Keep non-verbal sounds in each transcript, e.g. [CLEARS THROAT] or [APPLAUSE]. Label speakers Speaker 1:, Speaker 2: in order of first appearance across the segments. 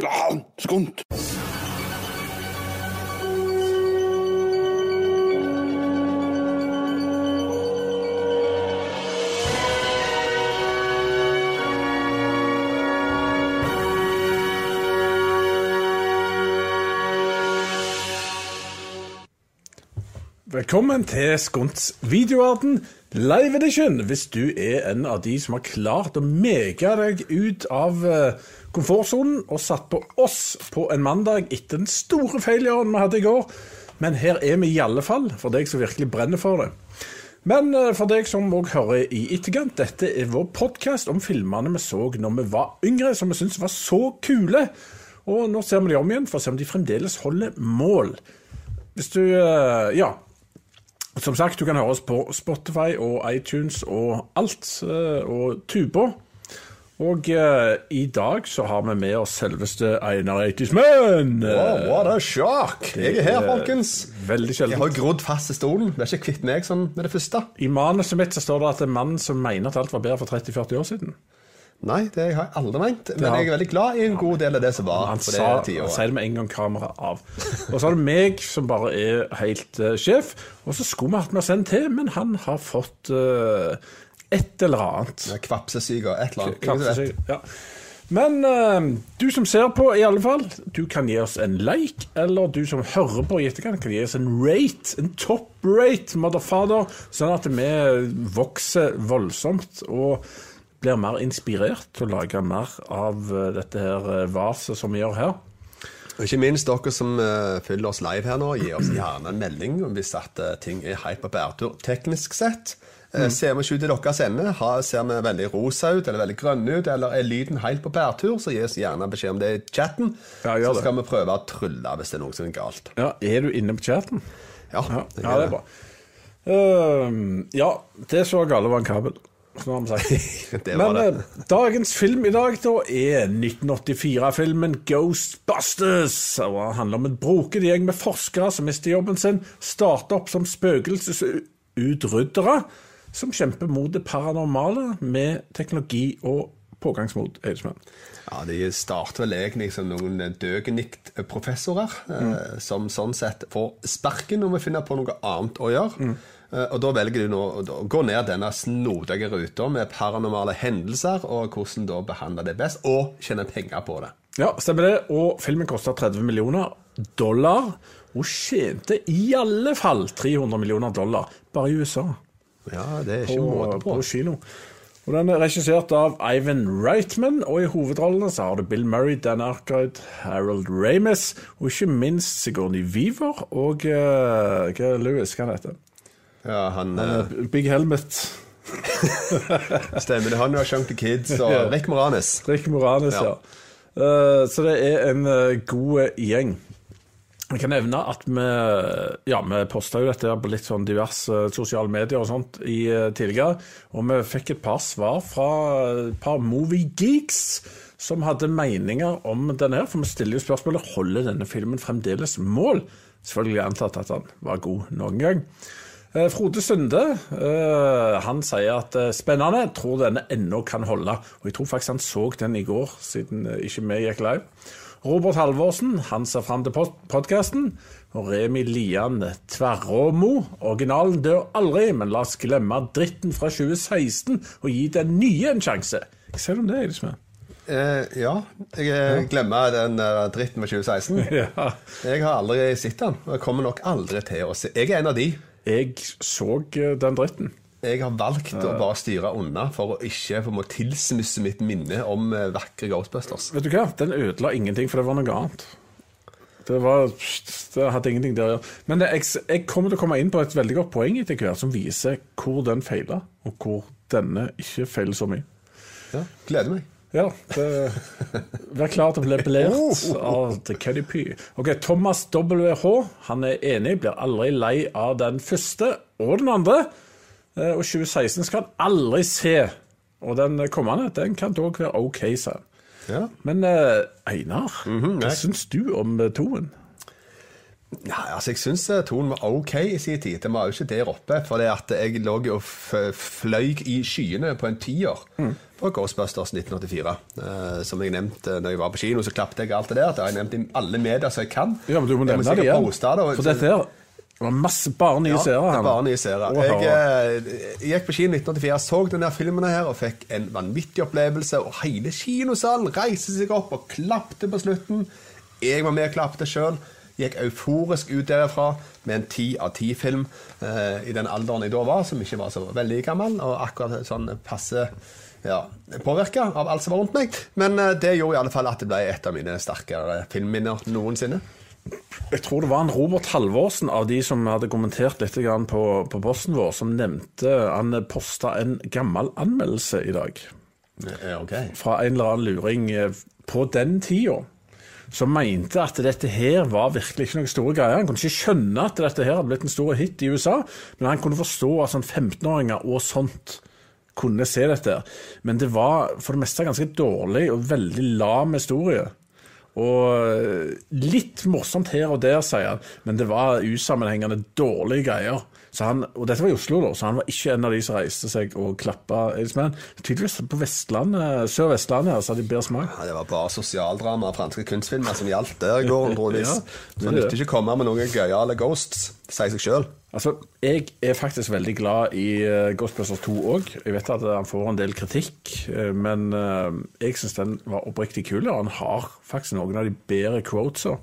Speaker 1: Ja, skunt.
Speaker 2: Velkommen til Skunts videoverden live edition. Hvis du er en av de som har klart å meke deg ut av eh, komfortsonen og satt på oss på en mandag etter den store feiljøren vi hadde i går. Men her er vi i alle fall, for deg som virkelig brenner for det. Men eh, for deg som òg hører i etterkant, dette er vår podkast om filmene vi så når vi var yngre, som vi syntes var så kule. Og nå ser vi de om igjen for å se om de fremdeles holder mål. Hvis du eh, Ja. Som sagt, du kan høre oss på Spotify og iTunes og alt, eh, og Tuba. Og uh, i dag så har vi med oss selveste Einar Eitismann.
Speaker 3: Wow, what a shock! Jeg er her, folkens.
Speaker 2: Veldig
Speaker 3: Jeg har grodd fast i stolen. Det er ikke kvitt meg sånn med det første.
Speaker 2: I manuset mitt så står det at det er mannen som mener at alt var bedre for 30-40 år siden.
Speaker 3: Nei, det har jeg aldri ment. Men jeg er veldig glad i en god del av det som var
Speaker 2: Han,
Speaker 3: på det
Speaker 2: han sier det med en gang kameraet av. Og så er det meg som bare er helt uh, sjef. Og så skulle vi hatt med oss en til, men han har fått uh, et eller annet.
Speaker 3: Kvapsesyke og et eller annet. Ingen
Speaker 2: ja. Men uh, du som ser på, i alle fall, du kan gi oss en like. Eller du som hører på i etterkant, kan gi oss en rate. En top rate, motherfather. Sånn at vi vokser voldsomt og blir mer inspirert til å lage mer av eh, dette her eh, vaset som vi gjør her.
Speaker 3: Og ikke minst dere som uh, følger oss live her nå, gi oss gjerne en melding hvis at uh, ting er helt på bærtur teknisk sett. Uh, Ser vi ikke ut i deres ende, ser vi veldig rosa ut eller veldig grønne ut, eller er lyden helt på bærtur, så gi oss gjerne beskjed om det i chatten.
Speaker 2: Ja,
Speaker 3: så
Speaker 2: det.
Speaker 3: skal vi prøve å trylle hvis det er noe som er galt.
Speaker 2: Ja, Er du inne på chatten?
Speaker 3: Ja,
Speaker 2: Ja,
Speaker 3: jeg
Speaker 2: ja det er bra. Ehm, ja, det så gale var en kabel. Vi sagt.
Speaker 3: Det [LAUGHS]
Speaker 2: Men
Speaker 3: det.
Speaker 2: eh, dagens film i dag da er 1984-filmen Ghostbusters. Og det handler om en broket gjeng med forskere som mister jobben sin, starter opp som spøkelsesutryddere, som kjemper mot det paranormale med teknologi og pågangsmot.
Speaker 3: Ja, De starter vel egentlig som noen døgenikt-professorer, mm. som sånn sett får sparken når vi finner på noe annet å gjøre. Eh, og Da velger du nå å gå ned denne snodige ruta med paranormale hendelser, og hvordan da behandle det best, og tjene penger på det.
Speaker 2: Ja, stemmer det. Og filmen kosta 30 millioner dollar, og tjente i alle fall 300 millioner dollar bare i USA.
Speaker 3: Ja, det er ikke
Speaker 2: på,
Speaker 3: måte på.
Speaker 2: på kino. Og Den er regissert av Ivan Reitman, og i hovedrollene så har du Bill Murray, Dan Arkwright, Harold Ramis, og ikke minst Sigourney Weaver og uh, Lewis, hva heter
Speaker 3: Ja, han eh,
Speaker 2: han? Big Helmet.
Speaker 3: stemmer det. Han har Chunky Kids og
Speaker 2: Ja.
Speaker 3: Rick Moranis.
Speaker 2: Rick Moranis, ja.
Speaker 3: Ja.
Speaker 2: Uh, så det er en uh, god gjeng. Jeg kan nevne at vi, ja, vi posta jo dette på litt sånn diverse sosiale medier og sånt i, eh, tidligere, og vi fikk et par svar fra et par moviegeeks som hadde meninger om denne her, for vi stiller jo spørsmålet holder denne filmen fremdeles mål. Selvfølgelig antatt at han var god noen gang. Eh, Frode Sunde eh, han sier at eh, spennende, tror denne ennå kan holde. Og jeg tror faktisk han så den i går, siden ikke vi gikk live. Robert Halvorsen han ser fram til podkasten. Og Remi Lian Tverråmo. Originalen dør aldri, men la oss glemme dritten fra 2016 og gi den nye en sjanse. Hva sier du om det, Eidesmann?
Speaker 3: Eh, ja, jeg glemmer den uh, dritten fra [LAUGHS] 2016.
Speaker 2: Ja.
Speaker 3: Jeg har aldri sett den, og jeg kommer nok aldri til å se Jeg er en av de.
Speaker 2: Jeg så eh, den dritten.
Speaker 3: Jeg har valgt å bare styre unna for å ikke for å tilsmisse mitt minne om eh, vakre Ghostbusters.
Speaker 2: Vet du hva? Den ødela ingenting, for det var noe annet. Det, var, det hadde ingenting der å gjøre. Men jeg, jeg kommer til å komme inn på et veldig godt poeng etter hvert, som viser hvor den feila, og hvor denne ikke feiler så mye.
Speaker 3: Ja, gleder meg.
Speaker 2: Ja, det, Vær klar til å bli belært av The Cuddy Pee. Ok, Thomas WH han er enig, blir aldri lei av den første og den andre. Eh, Og 2016 skal han aldri se. Og den kommende den kan dog være OK, sa han.
Speaker 3: Ja.
Speaker 2: Men eh, Einar, hva
Speaker 3: ja.
Speaker 2: syns du om eh, toen?
Speaker 3: Nei, altså Jeg syns tonen var ok i sin tid. Den var jo ikke der oppe. For jeg lå og fløy i skyene på en tier på Ghostbusters 1984. Eh, som jeg nevnte når jeg var på kino, så klappet jeg alt det der. Det har jeg nevnt i alle medier som jeg kan.
Speaker 2: Ja, men du må nevne det igjen.
Speaker 3: det, og-
Speaker 2: For dette her det var masse bare nye
Speaker 3: ja,
Speaker 2: seere
Speaker 3: er bare nye seere. Jeg eh, gikk på kino 1984, så denne filmen her og fikk en vanvittig opplevelse. Og hele kinosalen reiste seg opp og klappte på slutten. Jeg var med og klappte sjøl. Gikk euforisk ut derfra med en ti av ti-film eh, i den alderen jeg da var, som ikke var så veldig gammel. Og akkurat sånn passe ja, påvirka av alt som var rundt meg. Men eh, det gjorde i alle fall at det ble et av mine sterkere filmminner noensinne.
Speaker 2: Jeg tror det var en Robert Halvorsen av de som hadde kommentert litt på, på posten vår, som nevnte Han posta en gammel anmeldelse i dag
Speaker 3: Okay.
Speaker 2: fra en eller annen luring eh, på den tida. Som mente at dette her var virkelig ikke noen store greier. Han kunne ikke skjønne at dette her hadde blitt en stor hit i USA, men han kunne forstå at sånn 15-åringer og sånt kunne se dette. Men det var for det meste ganske dårlig og veldig lam historie. Og eh, litt morsomt her og der, sier han, men det var usammenhengende dårlige greier. Så han, og dette var i Oslo, da, så han var ikke en av de som reiste seg og klappa Tydeligvis på Vestlandet, Sør-Vestlandet så hadde de bedre smak.
Speaker 3: Ja, det var bare sosialdrama og franske kunstfilmer som gjaldt der i går. troligvis. [LAUGHS]
Speaker 2: Ja,
Speaker 3: Så
Speaker 2: det
Speaker 3: det
Speaker 2: er
Speaker 3: nytter ikke å komme med noen gøyale ghosts. Sier seg sjøl.
Speaker 2: Altså, Jeg er faktisk veldig glad i uh, Ghostbusters 2 òg. Jeg vet at han får en del kritikk, eh, men eh, jeg syns den var oppriktig kul. Og han har faktisk noen av de bedre quotesa.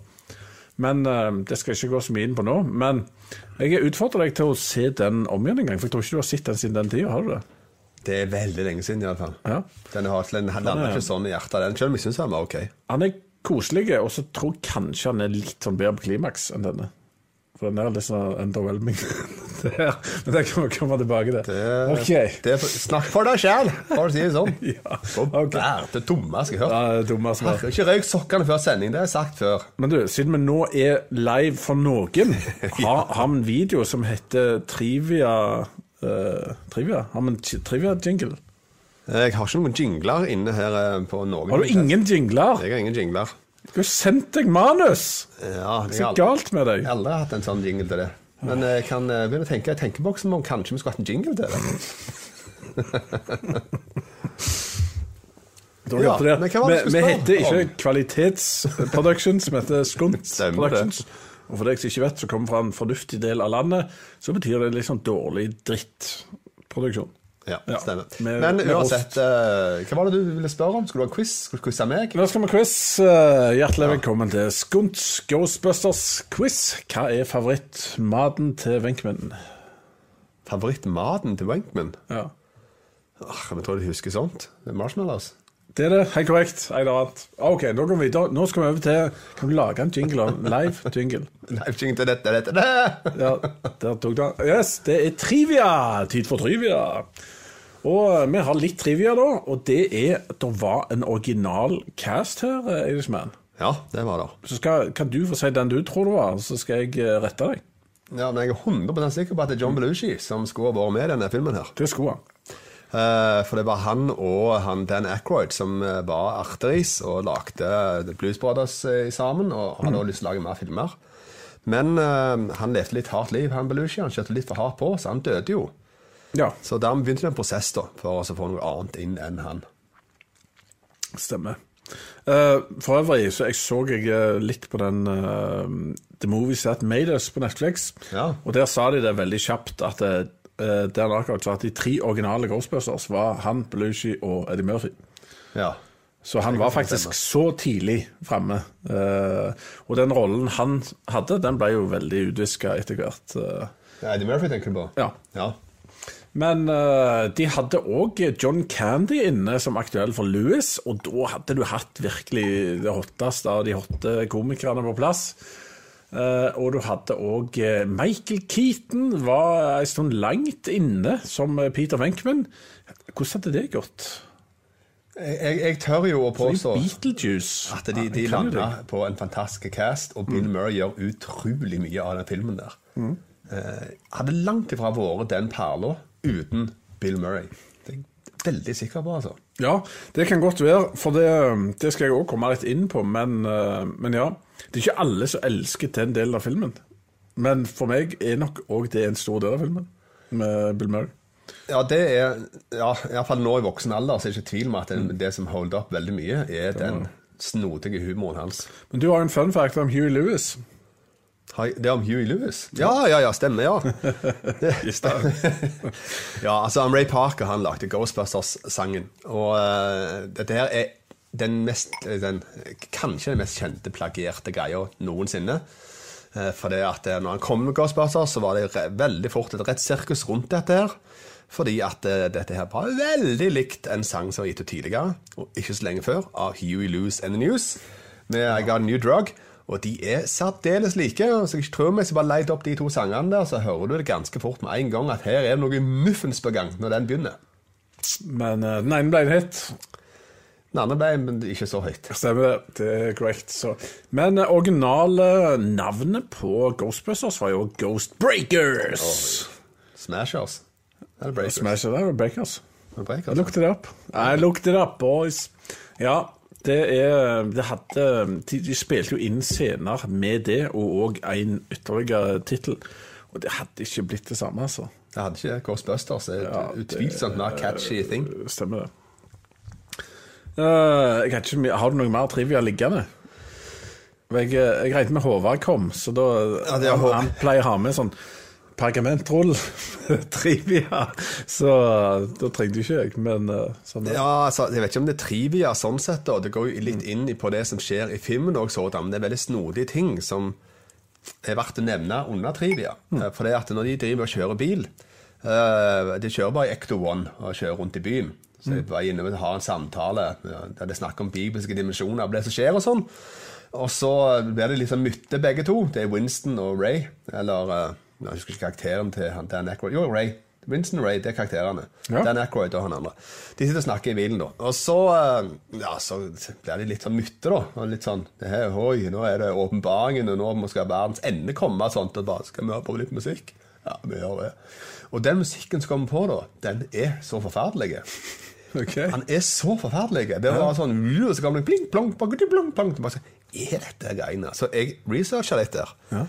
Speaker 2: Men eh, det skal jeg ikke gå så mye inn på nå. Men jeg utfordrer deg til å se den om igjen en gang, for jeg tror ikke du har sett den siden den tida. Har du det?
Speaker 3: Det er veldig lenge siden, iallfall.
Speaker 2: Ja.
Speaker 3: Den har den lander
Speaker 2: er-
Speaker 3: ikke sånn i hjertet, den. Selv om jeg syns den var ok.
Speaker 2: Han er koselig, og så tror jeg kanskje han er litt sånn bedre på klimaks enn denne. For den er litt sånn underwhelming. [LAUGHS] det her. Men det kan vi komme tilbake til.
Speaker 3: Det,
Speaker 2: okay.
Speaker 3: det snakk for deg sjæl, for å si det sånn. [LAUGHS]
Speaker 2: Ja,
Speaker 3: okay.
Speaker 2: ok.
Speaker 3: bær, det dummeste jeg har hørt.
Speaker 2: Ja, det.
Speaker 3: Herre, Ikke røyk sokkene før sending, det har jeg sagt før.
Speaker 2: Men du, siden vi nå er live for noen, [LAUGHS] har, har vi en video som heter Trivia uh, Trivia? Har vi en trivia-jingle?
Speaker 3: Jeg har ikke noen jingler inne her eh, på noen.
Speaker 2: Har du ingen jingler?
Speaker 3: Jeg har ingen jingler.
Speaker 2: Har sendt deg manus!
Speaker 3: Ja, er
Speaker 2: Så galt med deg.
Speaker 3: Jeg har aldri hatt en sånn jingle til det. Men jeg kan eh, begynne å tenke i tenkeboksen om kanskje vi skulle hatt en jingle til det. [LAUGHS] Ja,
Speaker 2: det.
Speaker 3: men hva var det
Speaker 2: Vi, vi heter ikke Kvalitetsproductions, vi heter Skunt [LAUGHS] Productions. Og for deg som ikke vet, som kommer fra en fornuftig del av landet, så betyr det litt sånn dårlig drittproduksjon.
Speaker 3: Ja, stemmer.
Speaker 2: med-
Speaker 3: Men uansett, uh, hva var det du ville spørre om? Skulle du ha quiz? Skulle du quize meg?
Speaker 2: Nå skal vi quiz. Eh, Hjertelig velkommen til Skunts Ghostbusters quiz. Hva er favorittmaten til Wenchman?
Speaker 3: Favorittmaten til Wenchman?
Speaker 2: Ja.
Speaker 3: Åh, jeg tror de husker sånt. Det er marshmallows.
Speaker 2: Det er det, helt korrekt. Annet. Ok, nå går vi videre. Nå skal vi over til Kan du lage en jingle? Live jingle? [LAUGHS]
Speaker 3: Live jingle til dette, dette, det.
Speaker 2: Ja, der tok du den. Yes, det er trivia! Tid for trivia. Og vi har litt trivia, da. Og det er at det var en original cast her, eh, Irishman.
Speaker 3: Ja, det var det.
Speaker 2: Så skal, kan du få si den du tror det var, så skal jeg eh, rette deg.
Speaker 3: Ja, men jeg er 100 sikker på at det er John Belushi som skulle vært med i denne filmen her.
Speaker 2: Det skulle han.
Speaker 3: Uh, for det var han og han Dan Aykroyd som eh, var arteris og lagde The Blues Brothers eh, sammen, og hadde også lyst til å lage mer filmer. Men uh, han levde litt hardt liv, han Belushi. Han kjørte litt for hardt på, så han døde jo.
Speaker 2: Ja,
Speaker 3: Så dermed begynte det en prosess da, for å få noe annet inn enn han.
Speaker 2: stemmer. Uh, for øvrig så jeg så jeg eh, litt på den uh, The Movies That Made Us på Netflix.
Speaker 3: Ja.
Speaker 2: Og der sa de det veldig kjapt at uh, Dan Aykroyd sa at de tre originale Ghostbusters var han, Belushi og Eddie Murphy.
Speaker 3: Ja.
Speaker 2: Så han var faktisk så tidlig framme. Uh, og den rollen han hadde, den ble jo veldig utviska etter hvert. Uh,
Speaker 3: Ja, Eddie Murphy tenker du på?
Speaker 2: Ja.
Speaker 3: Ja.
Speaker 2: Men uh, de hadde òg John Candy inne som aktuell for Louis, og da hadde du hatt virkelig det hotteste av de hotte komikerne på plass. Uh, og du hadde òg Michael Keaton, var en stund langt inne som eh, Peter Venkman. Hvordan hadde det gått?
Speaker 3: Jeg, jeg, tør jo å påstå at de, de landa på en fantastisk cast, og Bill Murray gjør utrolig mye av den filmen der. Eh, hadde langt ifra vært den perla uten Bill Murray. Det er jeg veldig sikker på, altså.
Speaker 2: Ja, det kan godt være, for det, det skal jeg òg komme litt inn på. Men, eh, men ja, det er ikke alle som elsker den delen av filmen. Men for meg er nok òg det en stor del av filmen, med Bill Murray.
Speaker 3: Ja, det er ja, Iallfall nå i voksen alder så er det ikke tvil om at det, det som holder opp veldig mye, er den snodige humoren hans.
Speaker 2: Men du har en fun fact om Hugh Lewis.
Speaker 3: Det er om Huey Lewis? Ja, ja, ja, stemmer, ja. [LAUGHS] [LAUGHS] ja, altså Ray Parker han lagde Ghostbusters-sangen. Og uh, dette her er den mest, den, kanskje den mest kjente plagierte greia noensinne. Uh, for det at uh, når han kom med Ghostbusters, så var det veldig fort et rett sirkus rundt dette her. Fordi at dette her var veldig likt en sang som var gitt ut tidligere, og ikke så lenge før, av Huey Lewis and the News, med I Got a New Drug. Og de er særdeles like. så jeg tror vi skal bare leide opp de to sangene der, så hører du det ganske fort med en gang at her er det noe muffens på gang når den begynner.
Speaker 2: Men uh, den ene ble en hit.
Speaker 3: Den andre ble men ikke så høyt.
Speaker 2: Stemmer det. Det er korrekt. Men uh, originale navnet på Ghostbusters var jo Ghostbreakers.
Speaker 3: Oh. Smashers. Eller Breakers.
Speaker 2: Smashers eller Breakers.
Speaker 3: Breakers.
Speaker 2: I looked it up. I looked it up, boys. Ja, det er det hadde, de, de, spilte jo inn scener med det, og òg en ytterligere tittel. Og det hadde ikke blitt det samme, altså.
Speaker 3: Det hadde ikke Ghostbusters. Det er ja, utvilsomt mer catchy ting.
Speaker 2: Stemmer det. Uh, ikke, har du noe mer trivia liggende? Jeg, jeg regnet med Håvard kom, så da ja, han, han pleier å ha med sånn pergamentrull, trivia, så da trengte ikke jeg, men sånn sånn
Speaker 3: Ja, altså, Jeg vet ikke om det er trivia sånn sett, da. Det går jo litt inn på det som skjer i filmen, sånn, men det er veldig snodige ting som er verdt å nevne under trivia. Mm. For det at når de driver og kjører bil uh, De kjører bare i Ecto One og kjører rundt i byen. Så jeg var inne og ha en samtale der det er snakk om bibelske dimensjoner og det som skjer og sånn. Og så blir det liksom mytte, begge to. Det er Winston og Ray. Eller jeg husker ikke karakteren til han, Dan Ackroyd. Jo, Ray. Vincent Ray, det er karakterene. Ja. Dan Ackroyd og han andre. De sitter og snakker i bilen, da. Og så, eh, ja, så blir de litt sånn mytte, da. Og litt sånn det her, Oi, nå er det åpenbaringen, og nå skal verdens ende komme. Og sånt, og bare skal vi høre på litt musikk? Ja, vi gjør det. Og den musikken som kommer på, da, den er så forferdelig.
Speaker 2: Okay.
Speaker 3: Han er så forferdelig. Det var sånn så kom det pling, plong, plong, plong, plong. Er dette greiene? Så jeg researcha litt der. Ja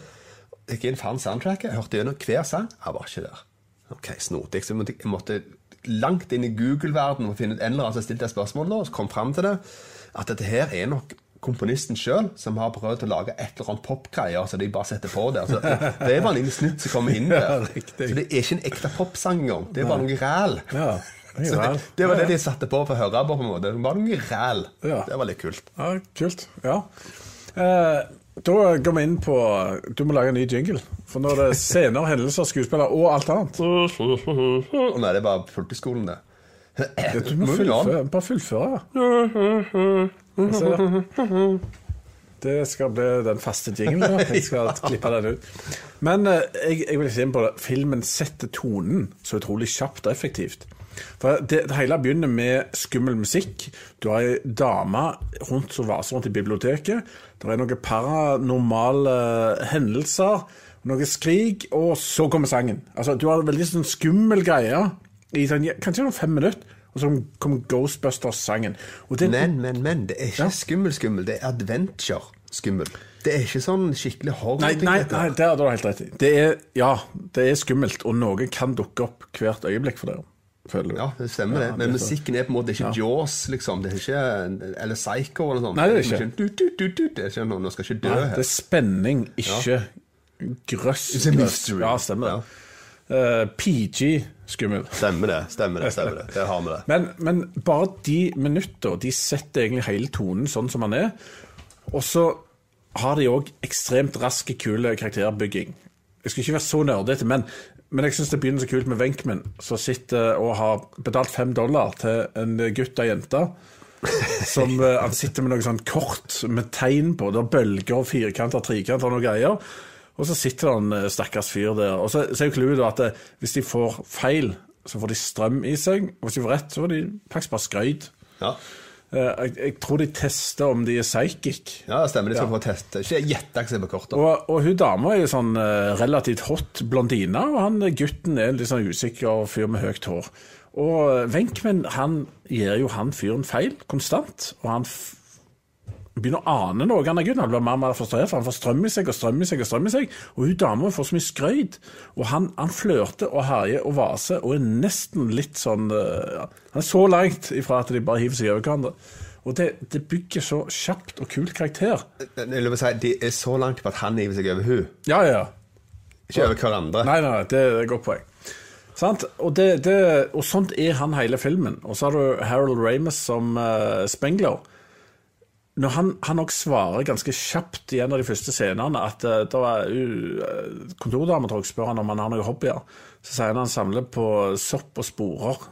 Speaker 3: gikk inn, fant soundtracket, hørte gjennom hver sang. Han var ikke der. Ok, snodig. Så jeg måtte langt inn i Google-verdenen og finne ut en eller annen som stilte spørsmål og så kom fram til det. At dette her er nok komponisten sjøl som har prøvd å lage et eller annet popgreier så de bare setter på det. Så det er bare en liten snutt som kommer inn [LAUGHS] der. Ja, så det er ikke en ekte popsang engang. Det er bare noe ræl.
Speaker 2: Ja,
Speaker 3: det, [LAUGHS] det, var det de satte på for å høre på. på en måte. Det var noe ræl. Ja. Det var litt kult.
Speaker 2: Ja, kult. Ja. Eh, da går vi inn på Du må lage en ny jingle. For nå er det [LAUGHS] scener, hendelser, skuespillere og alt annet.
Speaker 3: Nei, det er bare politiskolen, det.
Speaker 2: det du må fullføre. Bare fullføre. Det skal bli den faste jinglen. Jeg skal klippe den ut. Men eh, jeg, jeg vil si på det. Filmen setter tonen så utrolig kjapt og effektivt. For det, det, hele begynner med skummel musikk. Du har ei dame rundt som vaser rundt i biblioteket. Det er noen paranormale hendelser, noe skrik, og så kommer sangen. Altså, Du har en veldig sånn skummel greie i sånn, kanskje noen fem minutter. Og så kom Ghostbusters-sangen.
Speaker 3: Men, men, men. Det er ikke ja. skummel-skummel. Det er adventure-skummel. Det er ikke sånn skikkelig horror.
Speaker 2: Nei, nei, nei, det har du helt rett i. Det er, ja, det er skummelt, og noe kan dukke opp hvert øyeblikk for deg
Speaker 3: føler du. Ja, det stemmer det. Men musikken er på en måte ikke ja. Jaws, liksom. Det er ikke, eller Psycho eller sånt.
Speaker 2: Nei, det er ikke. Du, du,
Speaker 3: du, du, det er ikke noe, Nå skal ikke dø her.
Speaker 2: Det er spenning, ikke grøss.
Speaker 3: It's a mystery.
Speaker 2: Ja, stemmer det. Uh, eh, PG skummel.
Speaker 3: Stemmer det. stemmer det, stemmer det. det har vi det.
Speaker 2: Men, men bare de minutter, de setter egentlig hele tonen sånn som den er. Og så har de òg ekstremt rask, kule karakterbygging. Jeg skal ikke være så nerdete, men men jeg syns det begynner så kult med Venkman, som sitter og har betalt fem dollar til en gutt og jente. Som eh, Han sitter med noe sånn kort med tegn på. Det er bølger, firkanter, trekanter og noe greier. Og så sitter det en eh, stakkars fyr der. Og så, så er jo clouet at det, eh, hvis de får feil, så får de strøm i seg. Og hvis de får rett, så får de faktisk bare skrøyd.
Speaker 3: Ja.
Speaker 2: Eh, jeg, jeg, tror de tester om de er psychic.
Speaker 3: Ja, det stemmer. De skal ja. få teste. Ikke gjette hva på kortet.
Speaker 2: Og, og hun dama er jo sånn uh, relativt hot blondine, og han gutten er en litt sånn usikker fyr med høyt hår. Og Venkmen han gir jo han fyren feil konstant, og han begynner å ane noe. Han er gutten, han blir mer og mer frustrert, for han får strøm i seg og strøm i seg. Og strøm i seg, og hun dama får så mye skrøyd. Og han, han flørter og herjer og vaser og er nesten litt sånn uh, Han er så langt ifra at de bare hiver seg over hverandre. Og det, det, bygger så kjapt og kult karakter.
Speaker 3: Si, De er så langt på at han hiver seg over hun
Speaker 2: Ja, ja.
Speaker 3: Ikke over hverandre.
Speaker 2: Nei, nei, det er et godt poeng. Og, det, det, og, sånt er han hele filmen. Og så har du Harold Ramis som uh, Spengler. Når han, han nok svarer ganske kjapt i en av de første scenene at uh, det var uh, kontordama spør han om han har noen hobbyer. Så sier han han samler på sopp og sporer.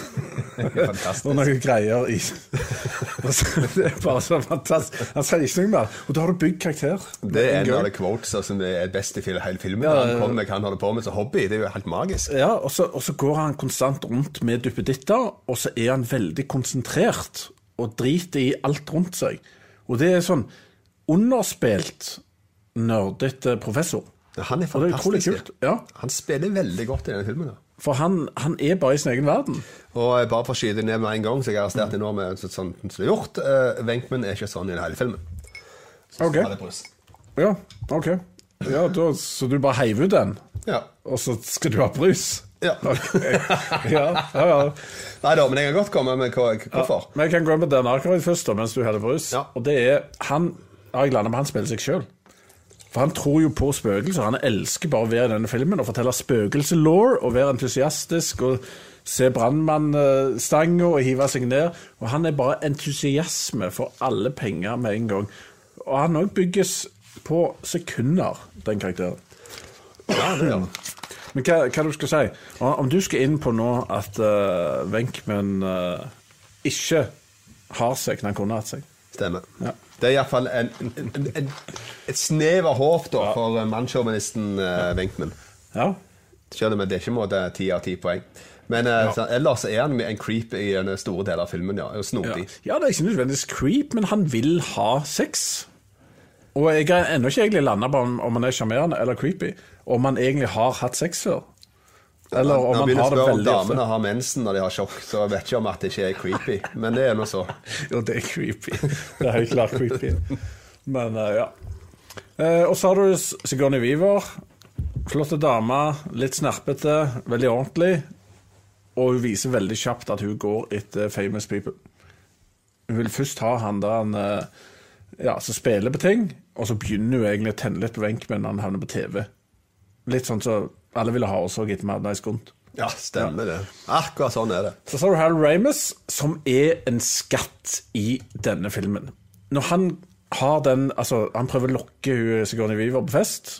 Speaker 2: [LAUGHS]
Speaker 3: Fantastisk.
Speaker 2: og noen greier i [LAUGHS] Det er bare så fantastisk. Han sier ikke noe mer. Og da har du bygd karakter.
Speaker 3: Det er en, av de quotes som er best i hele filmen. Ja, han kommer med hva han holder på med som hobby. Det er jo helt magisk.
Speaker 2: Ja, og så, og så går han konstant rundt med duppeditter, og så er han veldig konsentrert og driter i alt rundt seg. Og det er sånn underspilt, nerdete professor.
Speaker 3: Han er fantastisk.
Speaker 2: Ja.
Speaker 3: Han spiller veldig godt i denne filmen.
Speaker 2: For han, han, er bare i sin egen verden.
Speaker 3: Og bare for å skyte ned med en gang, så jeg har arrestert mm. med sånn som det er gjort. Uh, Venkman er ikke sånn i hele filmen.
Speaker 2: Så ok. Ja, ok. Ja, da, så du bare heiv ut den,
Speaker 3: ja.
Speaker 2: og så skal du ha brus?
Speaker 3: Ja.
Speaker 2: Okay. [LAUGHS] ja, ja, ja.
Speaker 3: Nei da, men jeg kan godt komme med hvorfor.
Speaker 2: Ja, men jeg kan gå inn på DNA-karet først, da, mens du heller brus.
Speaker 3: Ja.
Speaker 2: Og det er Han har jeg landa med, han spiller seg sjøl. For han tror jo på spøkelser. Han elsker bare å være i denne filmen og fortelle spøkelselaw og være entusiastisk og se brannmannstanga og hive seg ned. Og han er bare entusiasme for alle penger med en gang. Og han òg bygges på sekunder, den karakteren.
Speaker 3: Ja, det gjør han.
Speaker 2: Men hva, hva du skal si? Om du skal inn på nå at uh, Venkman uh, ikke har seg når han kunne hatt seg
Speaker 3: Stemmer.
Speaker 2: Ja.
Speaker 3: Det er iallfall et snev av håp da, ja. for mannssjåvinisten uh, Venkman.
Speaker 2: Ja.
Speaker 3: Selv om det er ikke måte ti av ti poeng. Men uh, ja. ellers er han en creep i en store deler av filmen. ja, Snodig.
Speaker 2: Ja. ja, det er ikke nødvendigvis creep, men han vil ha sex. Og jeg har ennå ikke egentlig landa på om, om han er sjarmerende eller creepy. Om han egentlig har hatt sex før.
Speaker 3: Eller om han har det veldig ofte. Om damene har mensen når de har sjokk, så vet ikke om at det ikke er creepy. Men det er nå så. [LAUGHS]
Speaker 2: jo, det er creepy. Det er helt klart creepy. Men uh, ja. Uh, og så har du Sigourney Weaver. Flotte dame, litt snerpete, veldig ordentlig. Og hun viser veldig kjapt at hun går etter famous people. Hun vil først ha han der han uh, ja, som spiller på ting, og så begynner hun egentlig å tenne litt på Wenchman når han havner på TV. Litt sånn som så alle ville ha oss òg etter Mad Nice Gunt.
Speaker 3: Ja, stemmer det. Akkurat sånn er det.
Speaker 2: Så så har du Hal Ramus, som er en skatt i denne filmen. Når han har den Altså, han prøver å lokke Sigourney Weaver på fest,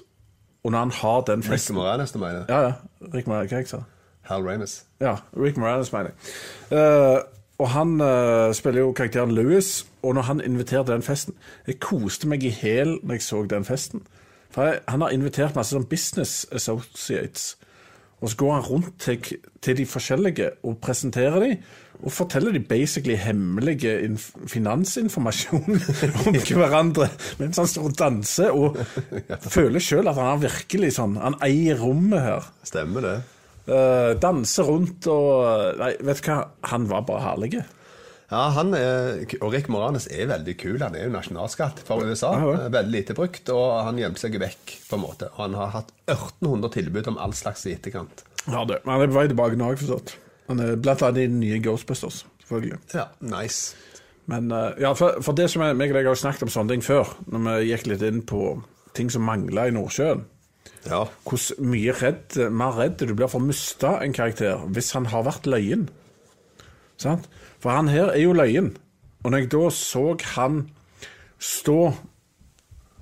Speaker 2: og når han har den festen
Speaker 3: Rick Moranis, du mener?
Speaker 2: Ja, ja. Rick Moranis, hva jeg sa
Speaker 3: Hal Ramus.
Speaker 2: Ja, Rick Moranis, mener jeg. Uh, og han uh, spiller jo karakteren Louis, og når han inviterte den festen Jeg koste meg i hæl når jeg så den festen. For Han har invitert masse sånn business associates. Og så går han rundt til, til de forskjellige og presenterer dem. Og forteller de basically hemmelige finansinformasjon [LAUGHS] om [LAUGHS] hverandre mens han står og danser. Og [LAUGHS] føler sjøl at han er virkelig sånn Han eier rommet her.
Speaker 3: Stemmer det.
Speaker 2: Uh, danse rundt og Nei, vet du hva? Han var bare herlig.
Speaker 3: Ja, han er, og Rick Moranes er veldig kul. Han er jo nasjonalskatt for USA. Ja, veldig lite brukt, og han gjemte seg vekk. på en måte. Og han har hatt 1800 tilbud om all slags i etterkant.
Speaker 2: Ja, det. Han er på vei tilbake nå, har jeg forstått. Han er blant annet i den nye Ghostbusters, selvfølgelig.
Speaker 3: Ja, nice.
Speaker 2: Men uh, ja, for, for, det som jeg, meg og deg har snakket om sånne ting før, når vi gikk litt inn på ting som mangla i Nordsjøen.
Speaker 3: Ja.
Speaker 2: Hvor mye redd, mer redd du blir for å miste en karakter hvis han har vært løyen. Sant? For han her er jo løyen. Og når jeg da så han stå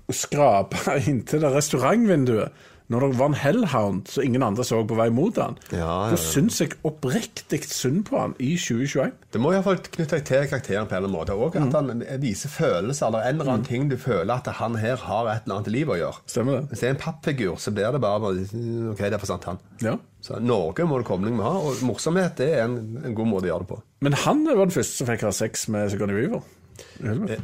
Speaker 2: og skrape [LAUGHS] inntil det restaurantvinduet når det var en hellhound som ingen andre så på vei mot han,
Speaker 3: ja, ja,
Speaker 2: ja. da syns jeg oppriktig synd på han i 2021.
Speaker 3: Det må iallfall knytte deg til karakteren på en eller annen måte. Og at mm. han viser følelser eller en eller annen mm. ting du føler at han her har et eller annet liv å gjøre.
Speaker 2: Stemmer det.
Speaker 3: Hvis det er en pappfigur, så blir det bare OK, det er for sant, han.
Speaker 2: Ja.
Speaker 3: Så Norge må det komme med ha, og morsomhet det er en, en, god måte å gjøre det på.
Speaker 2: Men han var den første som fikk ha sex med Sigourney Weaver.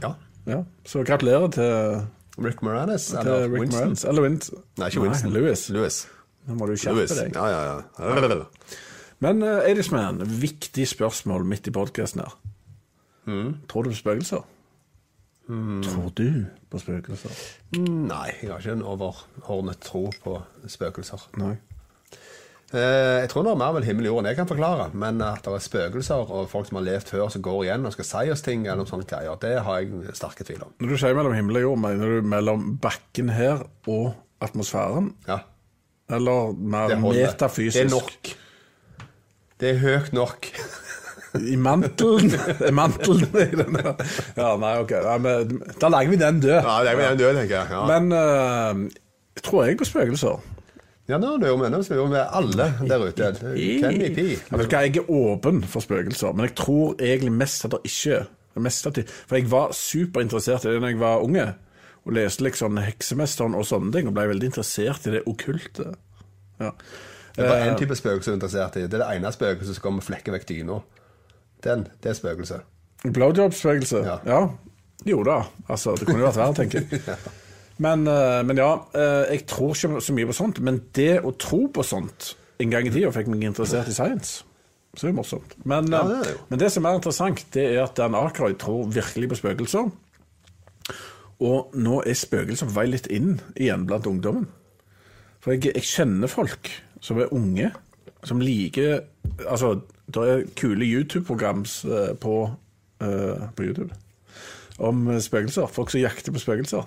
Speaker 3: Ja.
Speaker 2: ja. Så gratulerer til
Speaker 3: Rick Moranis?
Speaker 2: Eller Rick Winston? Moranis. Eller Winston.
Speaker 3: Nei, ikke Winston.
Speaker 2: Nei, Louis.
Speaker 3: Lewis.
Speaker 2: Nå må du skjerpe deg.
Speaker 3: Ja, ja, ja.
Speaker 2: Men uh, eh, Edisman, viktig spørsmål midt i podkasten her.
Speaker 3: Mm.
Speaker 2: Tror du på spøkelser? Tror du på spøkelser?
Speaker 3: Nei, jeg har ikke en overordnet tro på spøkelser.
Speaker 2: Nei.
Speaker 3: Eh, jeg tror det er mer vel himmel og jord enn jeg kan forklare, men at det er spøkelser og folk som har levd før som går igjen og skal si oss ting, eller noen sånne greier, det har jeg sterke tvil om.
Speaker 2: Når du sier mellom himmel og jord, mener du mellom bakken her og atmosfæren?
Speaker 3: Ja,
Speaker 2: Eller mer
Speaker 3: det
Speaker 2: metafysisk?
Speaker 3: Det er nok. Det er høyt nok. [LAUGHS]
Speaker 2: I mantelen? Mantelen i den der? Ja, nei, ok. Ja, men, da legger vi den død.
Speaker 3: Ja, legger vi den død, tenker jeg. Ja.
Speaker 2: Men uh, tror jeg på spøkelser?
Speaker 3: Ja, nå er det jo med, nå er det jo med alle der ute. Hvem er be. [LAUGHS]
Speaker 2: Jeg, ikke, er åpen for spøkelser, men jeg tror egentlig mest at det ikke er. Mest at de, for jeg var superinteressert i det da jeg var unge, og leste liksom Heksemesteren og sånne ting, og ble veldig interessert i det okkulte. Ja.
Speaker 3: Det er bare én type spøkelse du er interessert i. Det er det ene spøkelset som kommer og flekker vekk dyna. Den, det er spøkelset.
Speaker 2: Blowjob-spøkelse?
Speaker 3: Ja.
Speaker 2: Ja. Jo da. Altså, det kunne jo vært verre, tenker jeg. [LAUGHS] Men, eh, men ja, eh, jeg tror ikke så mye på sånt. Men det å tro på sånt en gang i tida fikk meg interessert i science. Så det er morsomt. Men,
Speaker 3: Ja,
Speaker 2: eh,
Speaker 3: det er
Speaker 2: men det som er interessant, det er at Dan Akerøy tror virkelig på spøkelser. Og nå er spøkelser på vei litt inn igjen blant ungdommen. For jeg, jeg kjenner folk som er unge, som liker Altså, det er kule YouTube-programs eh, på, uh, på YouTube om spøkelser. Folk som jakter på spøkelser.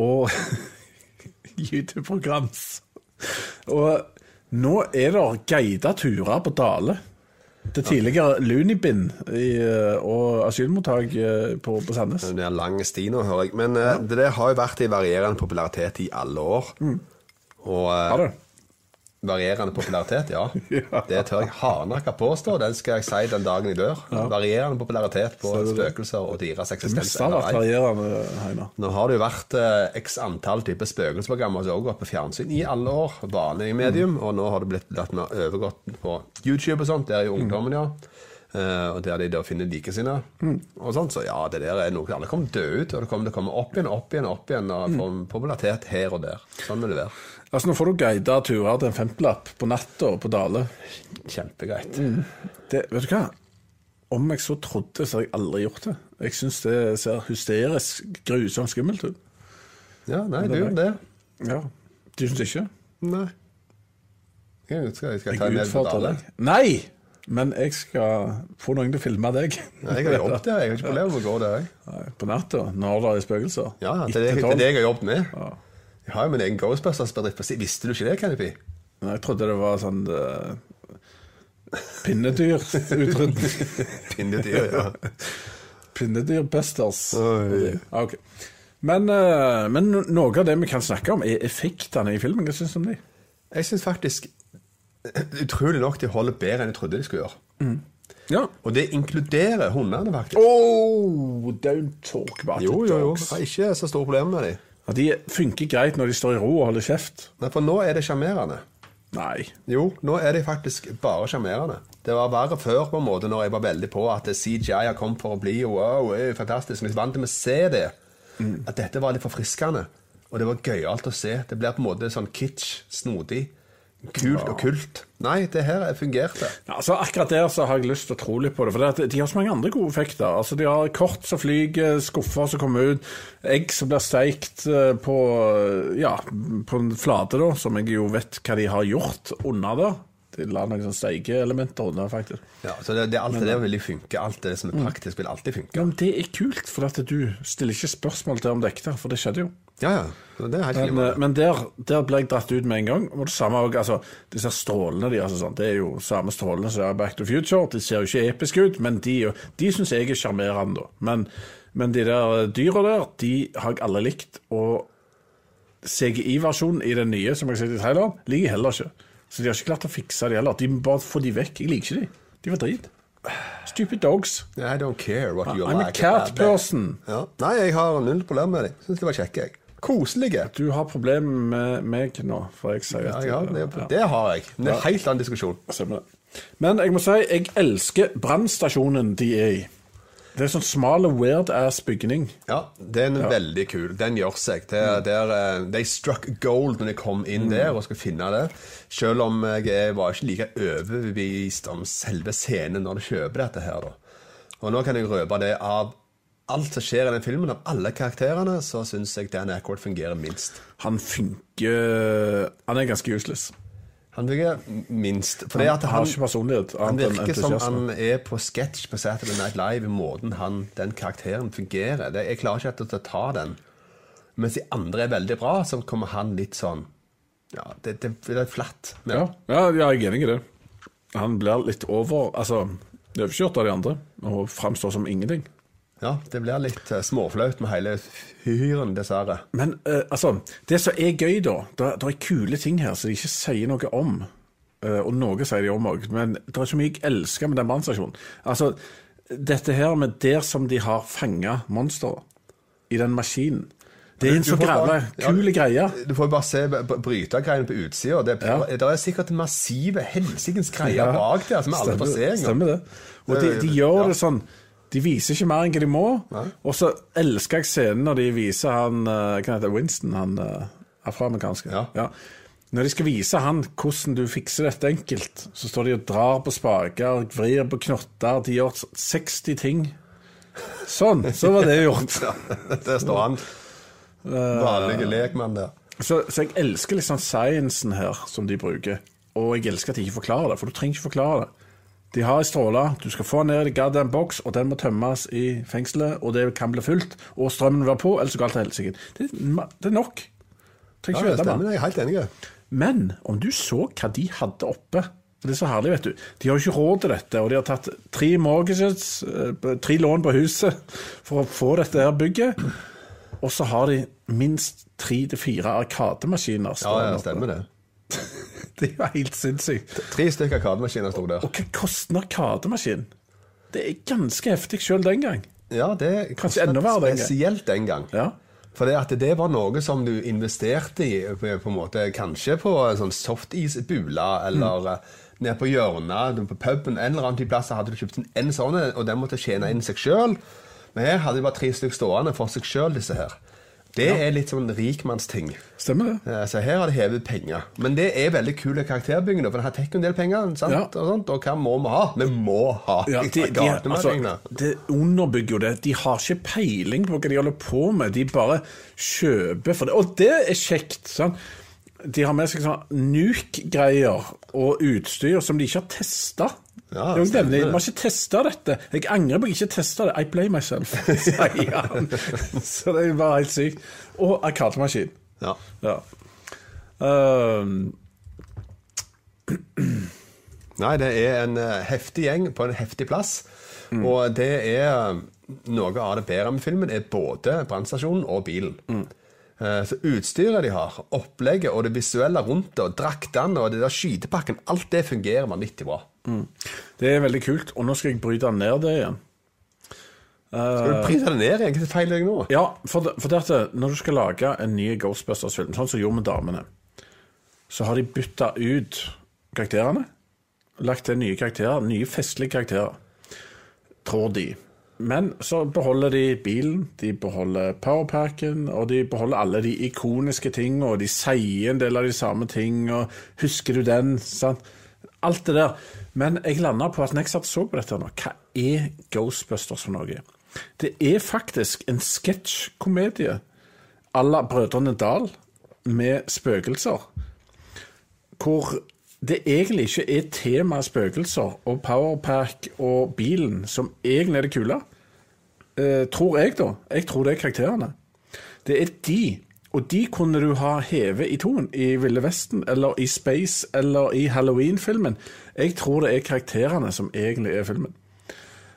Speaker 2: Og [LAUGHS] YouTube-programs. Og nå er det guida turer på Dale. Det tidligere Lunibin i, eh, og asylmottak eh, på, på Sandnes.
Speaker 3: Det er lang sti nå, hører jeg. Men ja. det har jo vært i varierende popularitet i alle år. Og eh,
Speaker 2: Har du?
Speaker 3: Varierende popularitet, [LAUGHS] ja. Det tør jeg hardnakka påstå. Den skal jeg si den dagen jeg dør. Varierende popularitet på spøkelser og deres eksistens.
Speaker 2: Det har vært varierende, Heinar.
Speaker 3: Nå har det jo vært eh, x antall typer spøkelsesprogrammer som også har gått på fjernsyn i alle år. Vanlig medium. Og nå har det blitt latt meg overgått på YouTube og sånt. Der er jo ungdommen, ja. Uh, og der de da finner likesinnede. Og sånt, så ja, det der er noe Alle kommer dø ut, og det kommer til å komme opp igjen, opp igjen, opp igjen. Og få popularitet her og der. Sånn vil det være.
Speaker 2: Altså, nå får du guida turer til en femtelapp på natta på Dale.
Speaker 3: Kjempegreit.
Speaker 2: Det, vet du hva? Om jeg så trodde, så har jeg aldri gjort det. Jeg syns det ser hysterisk, grusomt skummelt ut.
Speaker 3: Ja, nei, du gjør det.
Speaker 2: Ja. Du syns ikke?
Speaker 3: Nei. Jeg skal, jeg skal ta
Speaker 2: Jeg utfordrer
Speaker 3: Dale.
Speaker 2: deg. Nei! Men jeg skal få noen til å filme deg.
Speaker 3: Jeg har jobbet der. Jeg har ikke [LAUGHS] problemer med å gå der.
Speaker 2: På natta, når det er spøkelser.
Speaker 3: Ja, det er det, jeg har jobbet med. Jeg har jo min egen Ghostbusters-bedrift. Visste du ikke det, Canopy?
Speaker 2: Nei, Jeg trodde det var sånn uh, Pinnedyrutrydning. [LAUGHS]
Speaker 3: Pinnedyr, ja.
Speaker 2: Pinnedyrbusters. Oh, okay. Men, uh, men noe av det vi kan snakke om, er effektene i filmen. Hva syns du om de?
Speaker 3: Jeg syns faktisk utrolig nok de holder bedre enn jeg trodde de skulle gjøre.
Speaker 2: Ja.
Speaker 3: Og det inkluderer hundene, faktisk.
Speaker 2: Oh, don't talk about
Speaker 3: Jo,
Speaker 2: the
Speaker 3: jo, jo. Jeg har ikke så store problemer med dem.
Speaker 2: Ja, de funker greit når de står i ro og holder kjeft.
Speaker 3: Nei, for nå er det sjarmerende.
Speaker 2: Nei.
Speaker 3: Jo, nå er de faktisk bare sjarmerende. Det var verre før, på en måte, når jeg var veldig på at CGI har kommet for å bli wow, det er fantastisk. Jeg er vant til å se det. At dette var litt forfriskende. Og det var gøyalt å se. Det blir på en måte sånn kitsch, snodig, kult og kult. Nei, det her fungerte.
Speaker 2: Ja, altså Akkurat der så har jeg lyst til å tro litt på det. For det de har så mange andre gode effekter. Altså De har kort som flyger, skuffer som kommer ut, egg som blir steikt eh, på Ja, på en flate, da, som jeg jo vet hva de har gjort under der. De la noen sånne steikeelementer under, faktisk.
Speaker 3: Ja, så det, det, alt det der vil funke. Alt det som er praktisk, vil alltid funke.
Speaker 2: Ja, men Det er kult, for at du stiller ikke spørsmål til om det er ekte, for det skjedde jo.
Speaker 3: Ja, ja. Det er helt
Speaker 2: Men, eh, men der, der ble jeg dratt ut med en gang. Og det samme også, altså, Disse strålene de, altså, sånn, det er jo samme strålene som er Back to Future. De ser jo ikke episke ut, men de, de syns jeg er sjarmerende. Men, men de der dyra der, de har jeg alle likt. Og CGI-versjonen i den nye, som jeg har sett i traileren, jeg heller ikke. Så de har ikke klart å fikse det heller. De må bare få de vekk. Jeg liker ikke de. De var drit. Stupid dogs.
Speaker 3: I don't care what you
Speaker 2: I'm a cat person.
Speaker 3: Ja. Nei, jeg har null problem med dem. Syns de var kjekke. jeg. Koselige.
Speaker 2: Du har problemer med meg nå, for jeg sier
Speaker 3: Ja,
Speaker 2: at
Speaker 3: ja, det,
Speaker 2: ja.
Speaker 3: det har jeg. Det er en helt annen diskusjon.
Speaker 2: Men jeg må si jeg elsker brannstasjonen de er i. Det er en sånn smal og weird ass bygning.
Speaker 3: Ja, den er veldig kul. Den gjør seg. Det, mm. der, er, eh, de struck gold når de kom inn der og skulle finne det. Selv om jeg er- var ikke like overbevist om selve scenen når du kjøper dette her, da. Og nå kan jeg røpe det av alt som skjer i den filmen, av alle karakterene, så syns jeg Dan Ackroyd fungerer minst.
Speaker 2: Han funker Han er ganske useless.
Speaker 3: Han virker minst. For
Speaker 2: Han
Speaker 3: at
Speaker 2: har
Speaker 3: han,
Speaker 2: ikke personlighet.
Speaker 3: han virker som han er på sketsj på Saturday Night Live i måten han, den karakteren fungerer. Det, jeg klarer ikke helt å ta den. Mens de andre er veldig bra, så kommer han litt sånn Ja, det, det, det er flatt.
Speaker 2: Ja, ja, ja, jeg er enig i det. Han blir litt over Altså, overkjørt av de andre og framstår som ingenting.
Speaker 3: Ja, det blir litt eh, småflaut med hele hyren, dessverre.
Speaker 2: Men uh, altså, det som er gøy, da Det er, er kule ting her som de ikke sier noe om. Uh, og noe sier de om òg, men det er ikke mye jeg elsker med den brannstasjonen. Altså, dette her med der som de har fanga monsteret, i den maskinen. Det er en så grave
Speaker 3: bare- ja.
Speaker 2: greie.
Speaker 3: Du får bare se brytergreiene på utsida. Det,
Speaker 2: Ja.
Speaker 3: det er sikkert massive helsikens greier
Speaker 2: Ja.
Speaker 3: bak der som vi aldri får se engang.
Speaker 2: Stemmer det. Og de, de gjør det sånn De viser ikke mer enn hva de må. Og så elsker jeg scenen når de viser han eh, Hva heter Winston, han eh, afroamerikanske.
Speaker 3: Ja.
Speaker 2: Når de skal vise han hvordan du fikser dette enkelt, så står de og drar på spaker, vrir på knotter, de gjør 60 ting. Sånn, så var det gjort. [LAUGHS]
Speaker 3: Det står han. Vanlige lekmann der.
Speaker 2: Så, så jeg elsker liksom sciencen her som de bruker. Og jeg elsker at de ikke forklarer det, for du trenger ikke forklare det. De har ei stråle, du skal få den ned i goddamn boks, og den må tømmes i fengselet, og det kan bli fullt, og strømmen vil være på, ellers så går alt til helsike. Det, det er nok. Trenger ikke
Speaker 3: det
Speaker 2: vite mer.
Speaker 3: jeg er helt enig.
Speaker 2: Men om du så hva de hadde oppe Det er så herlig, vet du. De har jo ikke råd til dette, og de har tatt tre mortgages, eh, tre lån på huset for å få dette her bygget. Og så har de minst tre til fire arkademaskiner.
Speaker 3: Ja, ja, stemmer det. [LAUGHS] [LAUGHS]
Speaker 2: Det er jo helt sinnssykt.
Speaker 3: Tre stykker arkademaskiner sto der.
Speaker 2: Og hva koster en arkademaskin? Det er ganske heftig sjøl den gang.
Speaker 3: Ja, det
Speaker 2: Kanskje enda verre den gang.
Speaker 3: spesielt den gang.
Speaker 2: Ja.
Speaker 3: For det, var noe som du investerte i, på på en måte, kanskje på en sånn softisbula, eller
Speaker 2: Mm.
Speaker 3: eh, nede på hjørnet, på puben, en eller annen plass hadde du kjøpt en, en sånn, og den måtte tjene inn seg sjøl. Men her hadde de bare tre stykker stående for seg sjøl, disse her. Det er litt sånn rikmannsting.
Speaker 2: Stemmer det?
Speaker 3: Eh, Så her har de hevet penger. Men det er veldig kul karakterbygging, da, for den har tatt en del penger. Sant?
Speaker 2: Ja.
Speaker 3: Og, sånt, og hva må vi ha? Vi må ha
Speaker 2: Ja, de, de, altså, det underbygger jo det. De har ikke peiling på hva de holder på med. De bare kjøper for det. Og det er kjekt. sant? De har med seg sånn nuke-greier og utstyr som de ikke har testa.
Speaker 3: Ja,
Speaker 2: de
Speaker 3: stemmer.
Speaker 2: har ikke testa dette. Jeg angrer på at jeg ikke testa det. I play myself, [LAUGHS] sier han. [LAUGHS] Så det bare helt sykt. Og arkademaskin.
Speaker 3: Ja.
Speaker 2: Ja. Um. [CLEARS THROAT]
Speaker 3: Nei, det er en eh, heftig gjeng på en heftig plass. Og det er noe av det bedre med filmen, er både brannstasjonen og bilen. Eh, Så utstyret de har, opplegget og det visuelle rundt det, og draktene og det der skytepakken, alt det fungerer vanvittig bra.
Speaker 2: det er veldig kult. Og nå skal jeg bryte ned det igjen.
Speaker 3: Skal du bryte det ned igjen? Hva feiler deg nå?
Speaker 2: Ja, for, det, for at når du skal lage en ny Ghostbusters-film, sånn som de gjorde med damene, så har de bytta ut karakterene. Lagt til nye karakterer, nye festlige karakterer, tror de. Men så beholder de bilen, de beholder powerpacken, og de beholder alle de ikoniske tingene, og de sier en del av de samme tingene, og husker du den? sant? Alt det der. Men jeg landa på at når jeg satt så på dette nå, hva er Ghostbusters for noe? Det er faktisk en sketsjkomedie à la Brødrene Dal med spøkelser. Hvor det egentlig ikke er temaet spøkelser og Powerpack og bilen som egentlig er det kule. Eh, tror jeg, da. Jeg tror det er karakterene. Det er de. Og de kunne du ha hevet i toen i Ville Vesten, eller i Space, eller i Halloween-filmen. Jeg tror det er karakterene som egentlig er filmen.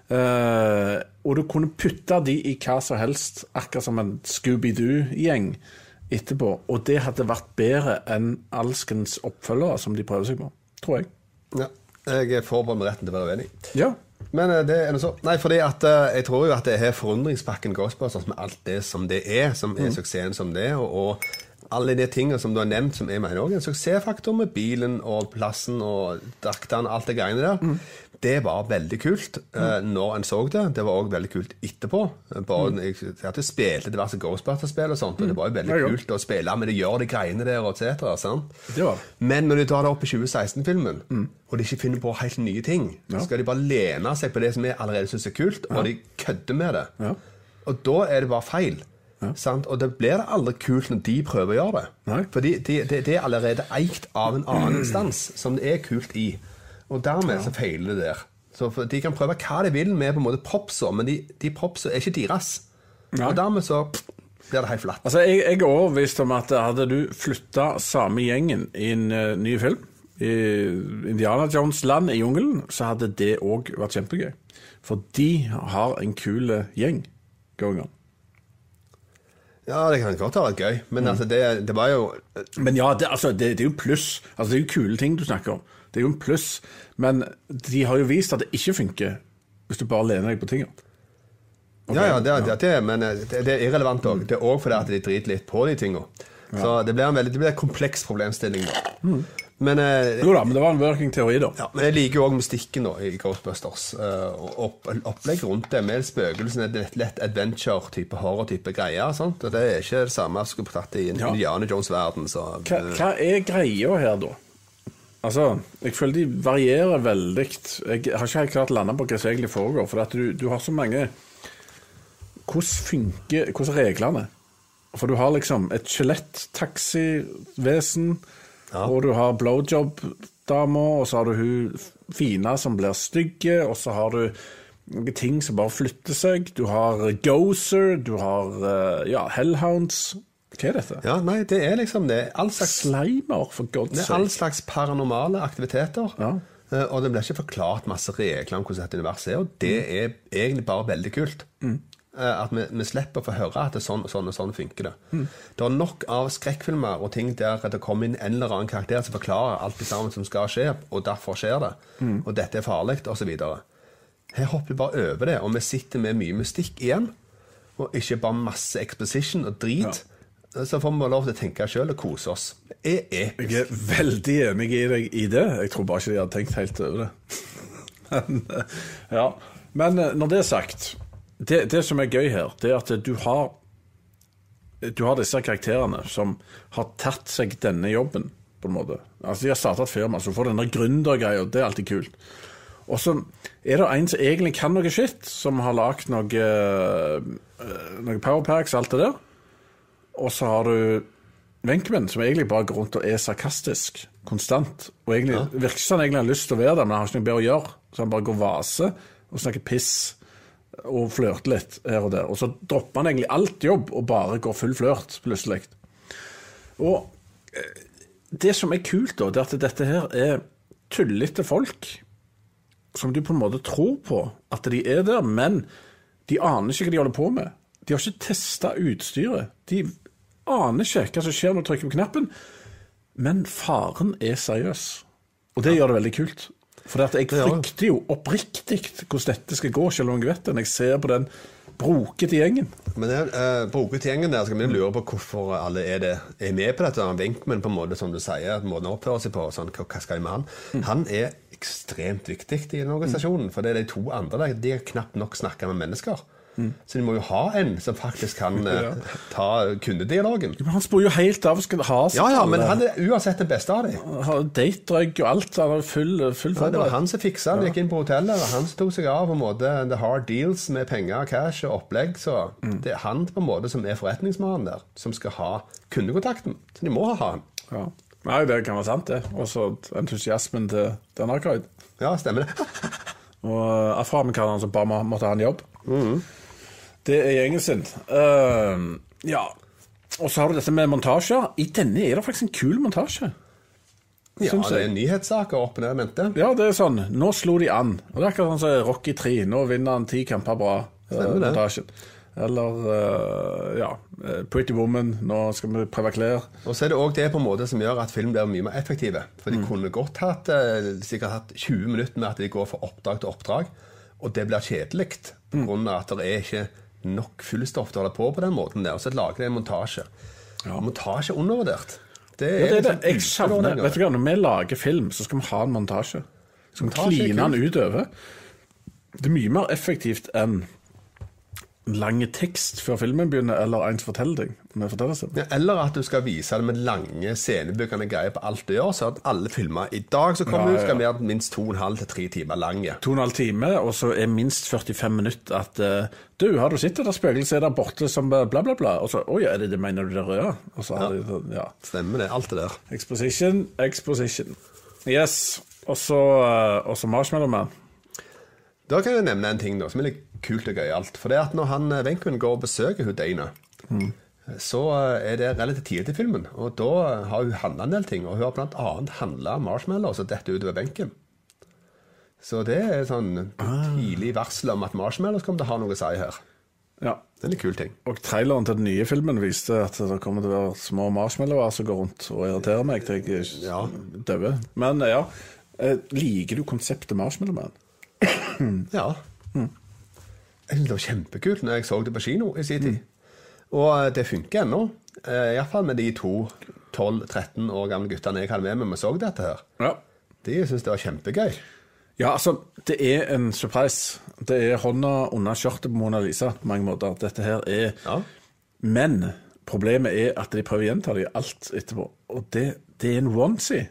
Speaker 2: Uh, og du kunne putte de i hva som helst, akkurat som en Scooby-Doo-gjeng etterpå. Og det hadde vært bedre enn alskens oppfølgere som de prøver seg på. Tror jeg.
Speaker 3: Ja, jeg forbeholder meg retten til å være uenig.
Speaker 2: Ja.
Speaker 3: Men eh, det er noe så Nei, fordi at eh, jeg tror jo at det er forundringspakken Ghostbusters med alt det som det er, som er suksessen som det er, og, og alle de tingene som du har nevnt, som jeg mener også er en suksessfaktor med bilen og plassen og draktene, alt det greiene der. Det var veldig kult uh, når en så det. Det var òg veldig kult etterpå. Bare, Jeg, jeg hadde spilt diverse Ghostbusters-spill og sånt, og det var jo veldig
Speaker 2: Ja, ja.
Speaker 3: kult å spille med det, gjør de greiene der, og et cetera, sant?
Speaker 2: Det.
Speaker 3: Men når de tar det opp i 2016-filmen, og de ikke finner på helt nye ting, så skal de bare lene seg på det som jeg allerede syns er kult, og de kødder med det.
Speaker 2: Ja.
Speaker 3: Og da er det bare feil. Sant? Og det blir det aldri kult når de prøver å gjøre det.
Speaker 2: Nei.
Speaker 3: Fordi det de, de er allerede eikt av en annen instans som det er kult i. Og dermed så feiler det der. Så De kan prøve hva de vil med på en måte propsa, men de, de propsa er ikke deres.
Speaker 2: Nei.
Speaker 3: Og dermed så blir det helt flatt.
Speaker 2: Altså, jeg, jeg er overbevist om at hadde du flytta samme gjengen i en uh, ny film, i Indiana Jones land i jungelen, så hadde det òg vært kjempegøy. For de har en kul gjeng going on.
Speaker 3: Ja, det kan godt ha vært gøy,
Speaker 2: Mm.
Speaker 3: men altså, det, det var jo
Speaker 2: Men ja, det, altså, det, det er jo pluss. Altså, det er jo kule ting du snakker om. Det er jo en pluss. Men de har jo vist at det ikke funker hvis du bare lener deg på tingene.
Speaker 3: Ja, ja, det, det, det, men eh, det, er irrelevant òg. Det er òg fordi at de driter litt på de tinga. Så det blir en veldig det blir en kompleks problemstilling. da. Men, eh,
Speaker 2: Jo da, men det var en working teori, da.
Speaker 3: ja, men jeg liker jo òg mystikken da, i Ghostbusters. Uh, opp, opplegg rundt det med spøkelsene, er et lett adventure-type horror-type greier. Sant? Og det er ikke det samme som skulle tatt i en
Speaker 2: Ja.
Speaker 3: Indiana Jones-verden.
Speaker 2: Hva, hva er greia her, da? Altså, jeg føler de varierer veldig. Jeg har ikke helt klart landa på hva som egentlig foregår. For at du, du har så mange Hvordan funker Hvordan er reglene? For du har liksom et skjelett-taxivesen, og du har blowjob-dama, og så har du hun fine som blir stygge, og så har du noen ting som bare flytter seg. Du har Gozer, du har eh, ja, Hellhounds. Hva er dette?
Speaker 3: ja, nei, det er liksom det. All slags
Speaker 2: Slimer, for god's
Speaker 3: Det er all
Speaker 2: sake.
Speaker 3: slags paranormale aktiviteter.
Speaker 2: Ja.
Speaker 3: eh, Og det blir ikke forklart masse regler om hvordan dette universet er, og det
Speaker 2: Mm.
Speaker 3: er egentlig bare veldig kult. Eh, At vi, vi slipper å få høre at det er sånn og sånn og sånn funker det.
Speaker 2: Mm.
Speaker 3: Det er nok av skrekkfilmer og ting der det kommer inn en eller annen karakter som forklarer alt det sammen som skal skje, og derfor skjer det.
Speaker 2: Mm.
Speaker 3: Og dette er farlig, osv. Her hopper vi bare over det, og vi sitter med mye mystikk igjen. Og ikke bare masse exposition og drit. Så får vi lov til å tenke sjøl og kose oss. Det er episk.
Speaker 2: Jeg er veldig enig i deg i det. Jeg tror bare ikke de hadde tenkt helt over det. [LAUGHS] Men, eh, ja. Men eh, når det er sagt, det, det som er gøy her, det er at du har Du har disse karakterene som har tatt seg denne jobben, på en måte. Altså De har starta et firma, så du får denne gründergreia, det er alltid kult. Og så er det en som egentlig kan noe shit, som har lagd noe, eh, noe powerpacks og alt det der. Og så har du Wenchman, som egentlig bare går rundt og er sarkastisk konstant. Og egentlig virker ikke som han egentlig har lyst til å være der, men han har ikke noe bedre å gjøre. Så han bare går vase og snakker piss og flørter litt her og der. Og så dropper han egentlig alt jobb og bare går full flørt plutselig. Og eh, det som er kult, da, det er at dette her er tullete folk som du på en måte tror på at de er der, men de aner ikke hva de holder på med. De har ikke testa utstyret. De aner ikke hva som skjer når du trykker på knappen. Men faren er seriøs, og det gjør det veldig kult. For at jeg frykter jo oppriktig hvordan dette skal gå, selv om jeg vet det, når jeg ser på den brokete gjengen.
Speaker 3: Men den uh, brokete gjengen der skal vi lure på hvorfor alle er, det, er med på dette. Venkman, på en måte, som du sier, måten han oppfører seg på, sånn, hva skal jeg med han? Han er ekstremt viktig i den organisasjonen, for det er de to andre der, de har knapt nok snakka med mennesker. Så de må jo ha en som faktisk kan [LAUGHS] ja. ta kundedialogen.
Speaker 2: Men han spør jo helt av skal ha
Speaker 3: Ja, ja, men han er uansett den beste av dem.
Speaker 2: har datedrug og alt. Han har full, full
Speaker 3: Ja, det var han som fiksa det. Gikk inn på hotellet. og han som tok seg av på en måte the hard deals med penger, cash og opplegg. Så det er han på en måte som er forretningsmannen der, som skal ha kundekontakten. Så de må ha han.
Speaker 2: Ja. Nei, det kan være sant, det. Og så entusiasmen til den Aykroyd.
Speaker 3: Ja, stemmer det. [LAUGHS]
Speaker 2: Og eh, afroamerikaneren som bare måtte ha en jobb. Det er gjengen sin. Uh, ja. Og så har du dette med montasjer. I denne er det faktisk en kul montasje.
Speaker 3: Ja, det
Speaker 2: jeg.
Speaker 3: er nyhetssaker opp ned mente.
Speaker 2: Ja, det er sånn. Nå slo de an. Og det er akkurat sånn som Rocky 3. Nå vinner han ti kamper bra. eh,
Speaker 3: Stemmer det.
Speaker 2: montasjen. Eller uh, ja, eh, Pretty Woman. Nå skal vi prøve klær.
Speaker 3: Og så er det òg det på en måte som gjør at film blir mye mer effektive. For de kunne godt hatt sikkert hatt 20 minutter med at de går fra oppdrag til oppdrag, og det blir kjedelig pga. at det er ikke nok fullstoff til å holde på på den måten der. Og så lager de en montasje. Montasje er undervurdert. Det
Speaker 2: Ja, det er det.
Speaker 3: liksom
Speaker 2: Jeg savner. Vet du hva, Når vi lager film, så skal vi ha en montasje. Så skal vi
Speaker 3: er
Speaker 2: kline den utover. Det er mye mer effektivt enn lang tekst før filmen begynner, eller en som forteller deg med fortellerstemme.
Speaker 3: Ja, eller at du skal vise det med lange scenebyggende greier på alt du gjør, så at alle filmer i dag som kommer
Speaker 2: Ja,
Speaker 3: ut, skal
Speaker 2: ja.
Speaker 3: være minst to og en halv til tre timer lange.
Speaker 2: To og en halv time, og så er minst 45 minutter at uh, Du, har du sett det der spøkelset der borte som bla, bla, bla? Og så Å ja, er det det mener du det røde? Og så har de sånn, ja.
Speaker 3: Stemmer det, alt det der.
Speaker 2: Exposition, exposition. Yes. Og så uh, Marshmallow Man.
Speaker 3: Da kan jeg nevne en ting da, som er litt kult og gøyalt. For det at når han eh, Wenchen går og besøker hun Dana, så eh, er det relativt tidlig i filmen. Og da eh, har hun handla en del ting. Og hun har annet handla marshmallow som detter utover benken. Så det er sånn tidlig varsel om at marshmallows kommer til å ha noe å si her.
Speaker 2: Ja.
Speaker 3: Det er en litt kul ting.
Speaker 2: Og traileren til den nye filmen viste at det kommer til å være små marshmallower som går rundt og irriterer meg til jeg
Speaker 3: Ja.
Speaker 2: dauer. Men eh, ja, eh, liker du konseptet Marshmallow Man?
Speaker 3: Ja. Mm. Det var kjempekult når jeg så det på kino i sin tid. Og eh, det funker ennå. Eh, Iallfall med de to 12-13 år gamle guttene jeg hadde med meg vi så dette her.
Speaker 2: Ja.
Speaker 3: De syntes det var kjempegøy.
Speaker 2: Ja, altså, det er en surprise. Det er hånda under skjørtet på Mona Lisa på mange måter. Dette her er
Speaker 3: Ja.
Speaker 2: Men problemet er at de prøver å gjenta det alt etterpå. Og det, det er en onesie.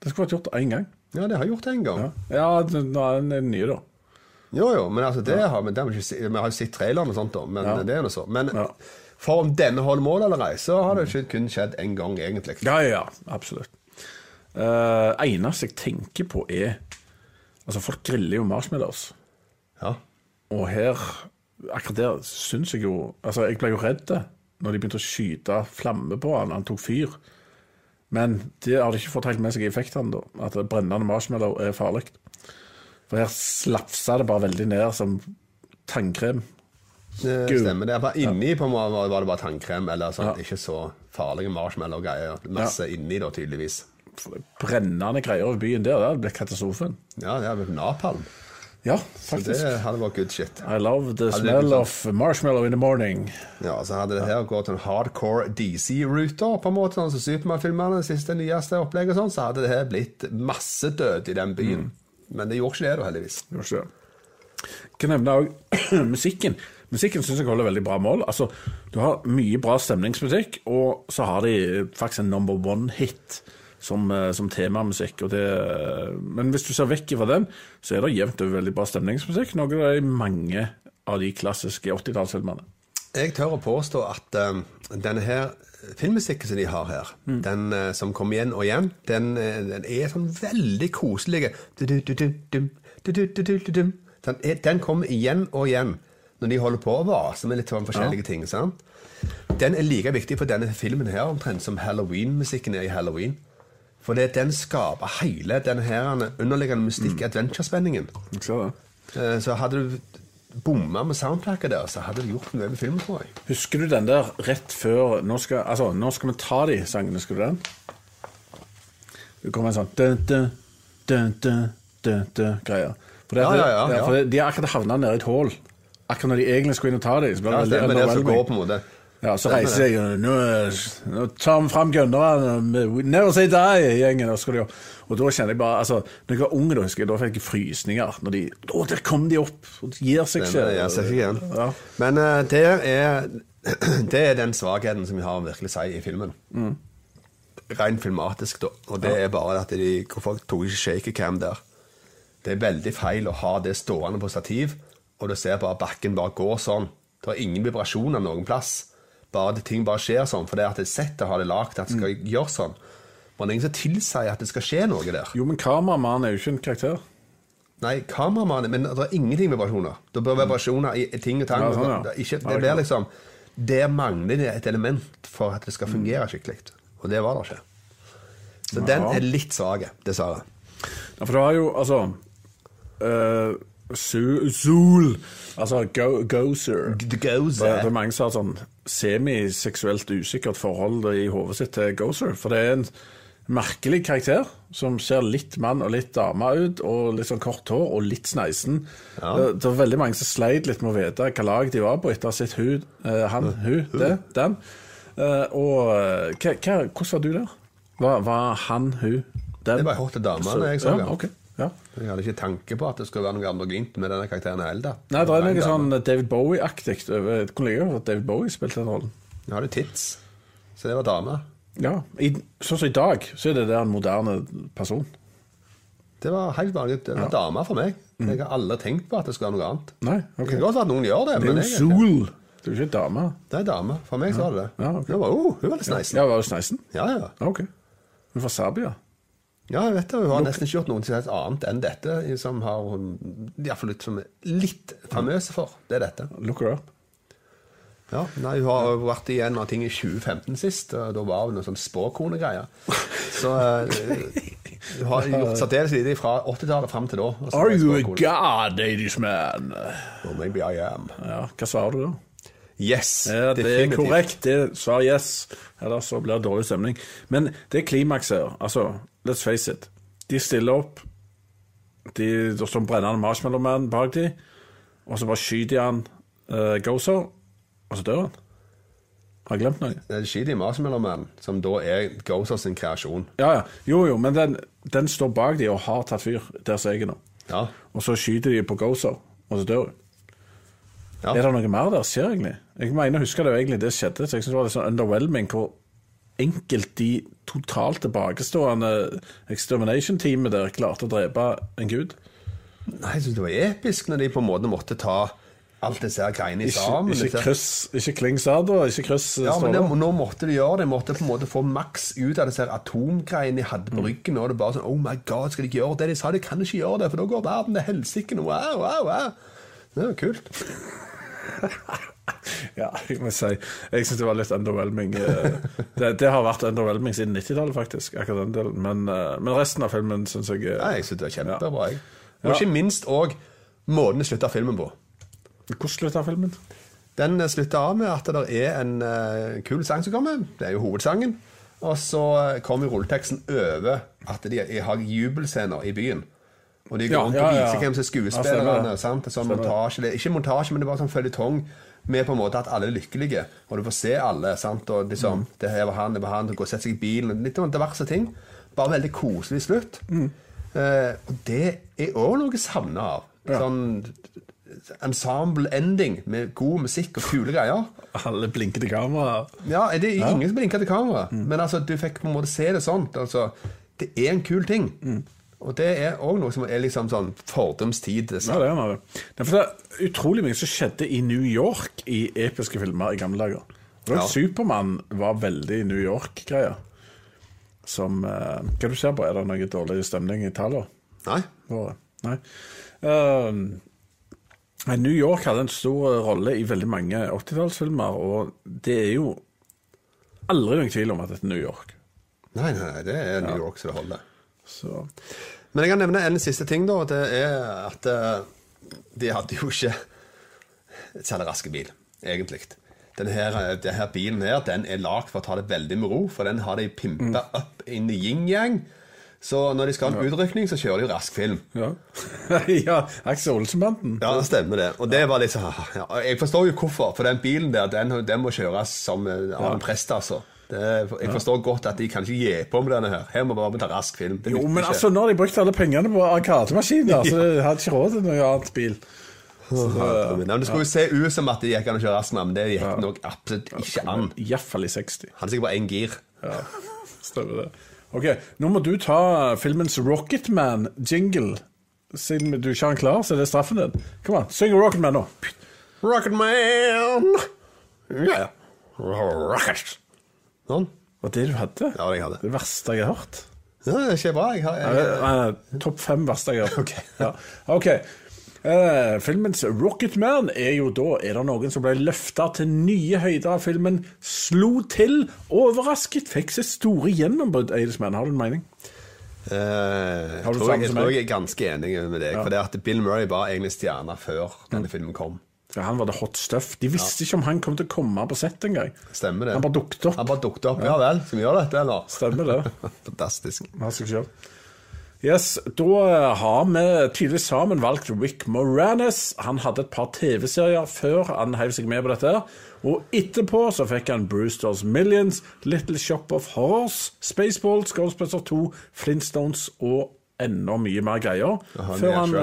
Speaker 2: Det skulle vært gjort én gang.
Speaker 3: Ja, det har jeg gjort en gang.
Speaker 2: Ja, ja nå er den nye, da.
Speaker 3: Jo, jo, men altså, det har, men det har vi, ikke, vi har jo sett traileren og sånt, da, men
Speaker 2: Ja.
Speaker 3: det er noe så. Men
Speaker 2: Ja.
Speaker 3: for om denne holder mål eller ei, så har det ikke kun skjedd én gang, egentlig.
Speaker 2: Ja, ja, ja, absolutt. Uh, eneste jeg tenker på, er Altså, folk griller jo marshmallows.
Speaker 3: Ja.
Speaker 2: Og her, akkurat der, syns jeg jo Altså, jeg ble jo redd når de begynte å skyte flamme på han, han tok fyr. Men det har de ikke fått helt med seg i effektene, da. At brennende marshmallow er farlig. For her slafsa det bare veldig ned som tannkrem.
Speaker 3: Det
Speaker 2: Gud.
Speaker 3: stemmer. det. Bare inni på en måte var var det bare tannkrem eller sånn, ikke så farlige marshmallow-greier. Masse inni, da, tydeligvis.
Speaker 2: Brennende greier over byen der, det hadde blitt katastrofen.
Speaker 3: Ja, det hadde blitt napalm.
Speaker 2: Ja, faktisk.
Speaker 3: Så det hadde vært good shit.
Speaker 2: I love the
Speaker 3: hadde
Speaker 2: smell of marshmallow in the morning.
Speaker 3: Ja, så hadde det her gått en hardcore DC-ruter, på en måte, sånn som Supermann-filmene, siste nyeste opplegget, sånn, så hadde det her blitt massedød i den byen. Men det gjorde ikke det, da, heldigvis.
Speaker 2: Gjør ikke det. Jeg kan nevne òg [CLEARS THROAT] musikken. Musikken syns jeg holder veldig bra mål. Altså, Du har mye bra stemningsmusikk, og så har de faktisk en number one-hit som, eh, som temamusikk. Det, men hvis du ser vekk fra den, så er det jevnt over veldig bra stemningsmusikk. Noe det er i mange av de klassiske 80-tallsfilmene.
Speaker 3: Jeg tør å påstå at um, denne her filmmusikken som de har her, den eh, som kommer igjen og igjen, den, eh, den er sånn veldig koselig. Den, den kommer igjen og igjen når de holder på å vase med litt forskjellige forskjellige ting. sant? Den er like viktig for denne filmen her omtrent som Halloween-musikken er i Halloween. For det, den skaper hele denne her underliggende mystikk-adventure-spenningen.
Speaker 2: Mm.
Speaker 3: Eh, Så hadde du bomma med soundtracket der, så hadde de gjort noe med filmen, tror jeg.
Speaker 2: Husker du den der rett før Nå skal, altså, nå skal vi ta de sangene, husker du den? Det kommer en sånn dun, dun, dun, dun, dun, dun, greier. For det,
Speaker 3: Ja, ja, ja, ja.
Speaker 2: for de har akkurat havna nede i et hull. Akkurat når de egentlig skulle inn og ta dem. Så
Speaker 3: Ja,
Speaker 2: det
Speaker 3: stemmer
Speaker 2: veldig
Speaker 3: det som går på en måte.
Speaker 2: Ja, så reiser jeg nå, nå tar vi fram gunnerne. Never say die, gjengen. Og, og da kjenner jeg bare altså, Når jeg var ung, da husker jeg, da fikk jeg frysninger. Når de, å, der kom de opp! Og de gir seg ikke.
Speaker 3: Ja, ser ikke igjen.
Speaker 2: Ja.
Speaker 3: Men uh, det, er, [CLEARS THROAT] det er den svakheten som vi har virkelig si i filmen.
Speaker 2: Mm.
Speaker 3: Rent filmatisk, da. Og det er bare at de, hvorfor tok ikke shakercam der. Det er veldig feil å ha det stående på stativ, og du ser bare bakken bare går sånn. Det er ingen vibrasjoner noen plass. Bare at ting bare skjer sånn, for det at det settet har det lagd at det skal
Speaker 2: Mm.
Speaker 3: gjøre sånn. Men det er ingen som tilsier at det skal skje noe der.
Speaker 2: Jo, men kameramannen er jo ikke en karakter.
Speaker 3: Nei, kameramannen Men det er ingenting vibrasjoner. Det bør vibrasjoner i i ting og tang.
Speaker 2: Ja, sånn, ja.
Speaker 3: det, ikke, det blir liksom Der mangler det et element for at det skal fungere skikkelig. Og det var det ikke. Så den er litt svak, dessverre.
Speaker 2: Ja, for du har jo altså uh, Zool, altså go, Gozer.
Speaker 3: gozer.
Speaker 2: Det, det er mange som har sånn semiseksuelt usikkert forhold i hodet sitt til Gozer. For det er en merkelig karakter som ser litt mann og litt dame ut, og litt sånn kort hår og litt sneisen. Det, det var veldig mange som sleit litt med å vite hva lag de var på etter å ha sett hun, eh, han, hun, det, den. Eh, og eh, hva, hva, hvordan var du der? Var, var han, hun, den?
Speaker 3: Det var hot dame jeg så
Speaker 2: ja,
Speaker 3: den.
Speaker 2: ok. Ja.
Speaker 3: Jeg hadde ikke tanke på at det skulle være noe androgynt med denne karakteren heller.
Speaker 2: Nei, det er noe sånn David Bowie-aktig over Hvor lenge at David Bowie spilte den rollen?
Speaker 3: Jeg hadde tits, så det var dame.
Speaker 2: Ja, i, Sånn som i dag, så er det der en moderne person.
Speaker 3: Det var helt vanlig. Det var dame for meg. Jeg har aldri tenkt på at det skulle være noe annet.
Speaker 2: Nei,
Speaker 3: Det kan godt at noen gjør det,
Speaker 2: Det er
Speaker 3: jeg
Speaker 2: jo
Speaker 3: er.
Speaker 2: Sol. Det er jo ikke dame.
Speaker 3: Det er dame. For meg så var det det.
Speaker 2: Ja,
Speaker 3: okay. Var, oh, hun var litt sneisen.
Speaker 2: Ja, var hun Sneisen?
Speaker 3: Ja, ja.
Speaker 2: Ja, ok. Hun er fra Serbia.
Speaker 3: Ja, jeg vet det. Hun har nesten ikke gjort noe annet enn dette, som har hun iallfall litt, litt famøse for. Det er dette.
Speaker 2: Look her up.
Speaker 3: Ja, nei, Hun har vært i en av ting i 2015 sist. og Da var hun noen sånn spåkonegreier. Så eh, hun har gjort særdeles lite fra 80-tallet fram til da.
Speaker 2: Are you a god, ladies man?
Speaker 3: Well, maybe I am.
Speaker 2: Ja, hva svarer du da?
Speaker 3: Yes,
Speaker 2: Ja, det er korrekt. Det svar yes. Ellers så blir det dårlig stemning. Men det er klimaks her. Altså, let's face it. De stiller opp. De, det står en brennende marshmallow-man bak de, og så bare skyter de han uh, Gozo, og så dør han. Har jeg glemt noe?
Speaker 3: Det er Shidi Marshmallow Man, som da er Gozer sin kreasjon.
Speaker 2: Ja, ja. Jo, jo, men den, den står bak de og har tatt fyr der som jeg er nå.
Speaker 3: Ja.
Speaker 2: Og så skyter de på Gozer, og så dør hun.
Speaker 3: Ja.
Speaker 2: Er det noe mer der skjer, egentlig? Jeg mener å huske det jo egentlig det skjedde, så jeg synes det var litt sånn underwhelming hvor enkelt de totalt tilbakestående extermination-teamet der klarte å drepe en gud.
Speaker 3: Nei, jeg synes det var episk når de på en måte måtte ta alt disse her greiene sammen.
Speaker 2: ikke
Speaker 3: ikke,
Speaker 2: kryss, ikke Kling Sada, ikke kryss eh,
Speaker 3: Ja, men det, nå måtte de gjøre det. De måtte på en måte få maks ut av disse her atomgreiene de hadde på ryggen. Og det bare sånn Oh my God, skal de ikke gjøre det? De sa de kan ikke gjøre det, for da går verden til helsike. Wow, wow, wow. Det jo kult. [LAUGHS]
Speaker 2: Ja, jeg må si. Jeg syns det var litt underwhelming. eh, Det, det har vært underwhelming siden 90-tallet, faktisk. akkurat den delen. Men, eh, men resten av filmen syns jeg eh,
Speaker 3: Nei, jeg synes det var kjempebra. jeg.
Speaker 2: Ja.
Speaker 3: Og ikke minst òg måten det slutta filmen på.
Speaker 2: Hvordan slutta filmen?
Speaker 3: Den slutta av med at det er en uh, kul sang som kommer. Det er jo hovedsangen. Og så kom jo rulleteksten over at de har jubelscener i byen. Og de går
Speaker 2: Ja,
Speaker 3: rundt
Speaker 2: ja,
Speaker 3: og
Speaker 2: ja.
Speaker 3: viser hvem som er
Speaker 2: Ja,
Speaker 3: skuespillerne.
Speaker 2: Ja,
Speaker 3: sant? Sånn montasje, ikke montasje, men det er bare sånn føljetong med på en måte at alle er lykkelige. Og du får se alle. sant? Og
Speaker 2: Mm.
Speaker 3: liksom, det her var han, det var han, du går og setter seg i bilen. Litt av diverse ting. Bare veldig koselig slutt.
Speaker 2: Mm.
Speaker 3: Eh, og det er òg noe jeg savner av.
Speaker 2: Ja.
Speaker 3: Sånn ensemble ending med god musikk og kule greier.
Speaker 2: Alle blinker til kamera.
Speaker 3: Ja, det er ingen som blinker til kamera, men altså, du fikk på en måte se det sånn. Altså, det er en kul ting. Og det er òg noe som er liksom sånn fordums tid.
Speaker 2: Ja, det er noe. For det er utrolig mye som skjedde i New York i episke filmer i gamle dager.
Speaker 3: Ja.
Speaker 2: Supermann var veldig New York-greier. Som uh, Hva du ser på? Er det noe dårlig stemning i tallene?
Speaker 3: Nei.
Speaker 2: Nei. Uh, New York hadde en stor rolle i veldig mange 80-tallsfilmer, og det er jo aldri noen tvil om at det er New York.
Speaker 3: Nei, nei, det er New York som det holder.
Speaker 2: Så
Speaker 3: Men jeg kan nevne en siste ting, da. Det er at eh, de hadde jo ikke særlig raske bil, egentlig. Denne her, eh, denne bilen her, den er lagd for å ta det veldig med ro, for den har de pimpa opp in the yin-yang. Så når de skal ha en utrykning, så kjører de jo rask film.
Speaker 2: ja. [LAUGHS] ja Aksel Olsen-banden.
Speaker 3: Ja, det stemmer det. Og det var liksom [LAUGHS] ja, Jeg forstår jo hvorfor, for den bilen der, den, den må kjøres som en prest, altså. Det, jeg forstår godt at de kan ikke gi på med denne her. Her må bare vi ta rask film. Det
Speaker 2: Jo, men altså, nå har de brukt alle pengene på arkademaskiner, så [LAUGHS] de hadde ikke råd til noe annet bil.
Speaker 3: Ja, men Det skulle jo se ut som at det gikk an å kjøre rask men det gikk nok absolutt ikke an.
Speaker 2: Iallfall i 60.
Speaker 3: Han er sikkert bare én gir.
Speaker 2: Ja, stemmer det. Ok, nå må du ta filmens Rocketman-jingle. Siden du ikke har den klar, så er det straffen din. Kom an, syng Rocketman nå.
Speaker 3: Rocket Man! Ja, ja. Rocket. Sånn.
Speaker 2: Var det du hadde?
Speaker 3: Ja, det jeg hadde.
Speaker 2: Det verste jeg har hørt.
Speaker 3: Ja, det er ikke bra. Jeg har, jeg,
Speaker 2: nei, nei, Topp fem verste jeg har hørt.
Speaker 3: Ok.
Speaker 2: Ja. ok. Uh, filmens Rocketman er jo da Er det noen som ble løfta til nye høyder av filmen, slo til, overrasket, fikk sitt store gjennombrudd, Eidesman. Har du en mening?
Speaker 3: Uh, jeg, tror, jeg,
Speaker 2: jeg,
Speaker 3: tror jeg er ganske enig med deg. For det at Bill Murray var egentlig stjerna før denne filmen kom.
Speaker 2: Ja, han var det hot stuff. De visste ikke om han kom til å komme på sett engang.
Speaker 3: Stemmer det.
Speaker 2: Han bare dukket opp.
Speaker 3: Han bare dukket opp. Ja vel, skal vi gjøre dette, eller?
Speaker 2: Stemmer det. [LAUGHS]
Speaker 3: Fantastisk.
Speaker 2: Yes, Da har vi tydelig sammen valgt Rick Moranis. Han hadde et par TV-serier før han heiv seg med på dette. Og etterpå så fikk han Brewsters Millions, Little Shop of Horrors, Spaceballs, Ghostbusters 2, Flintstones og enda mye mer greier.
Speaker 3: Aha,
Speaker 2: før han.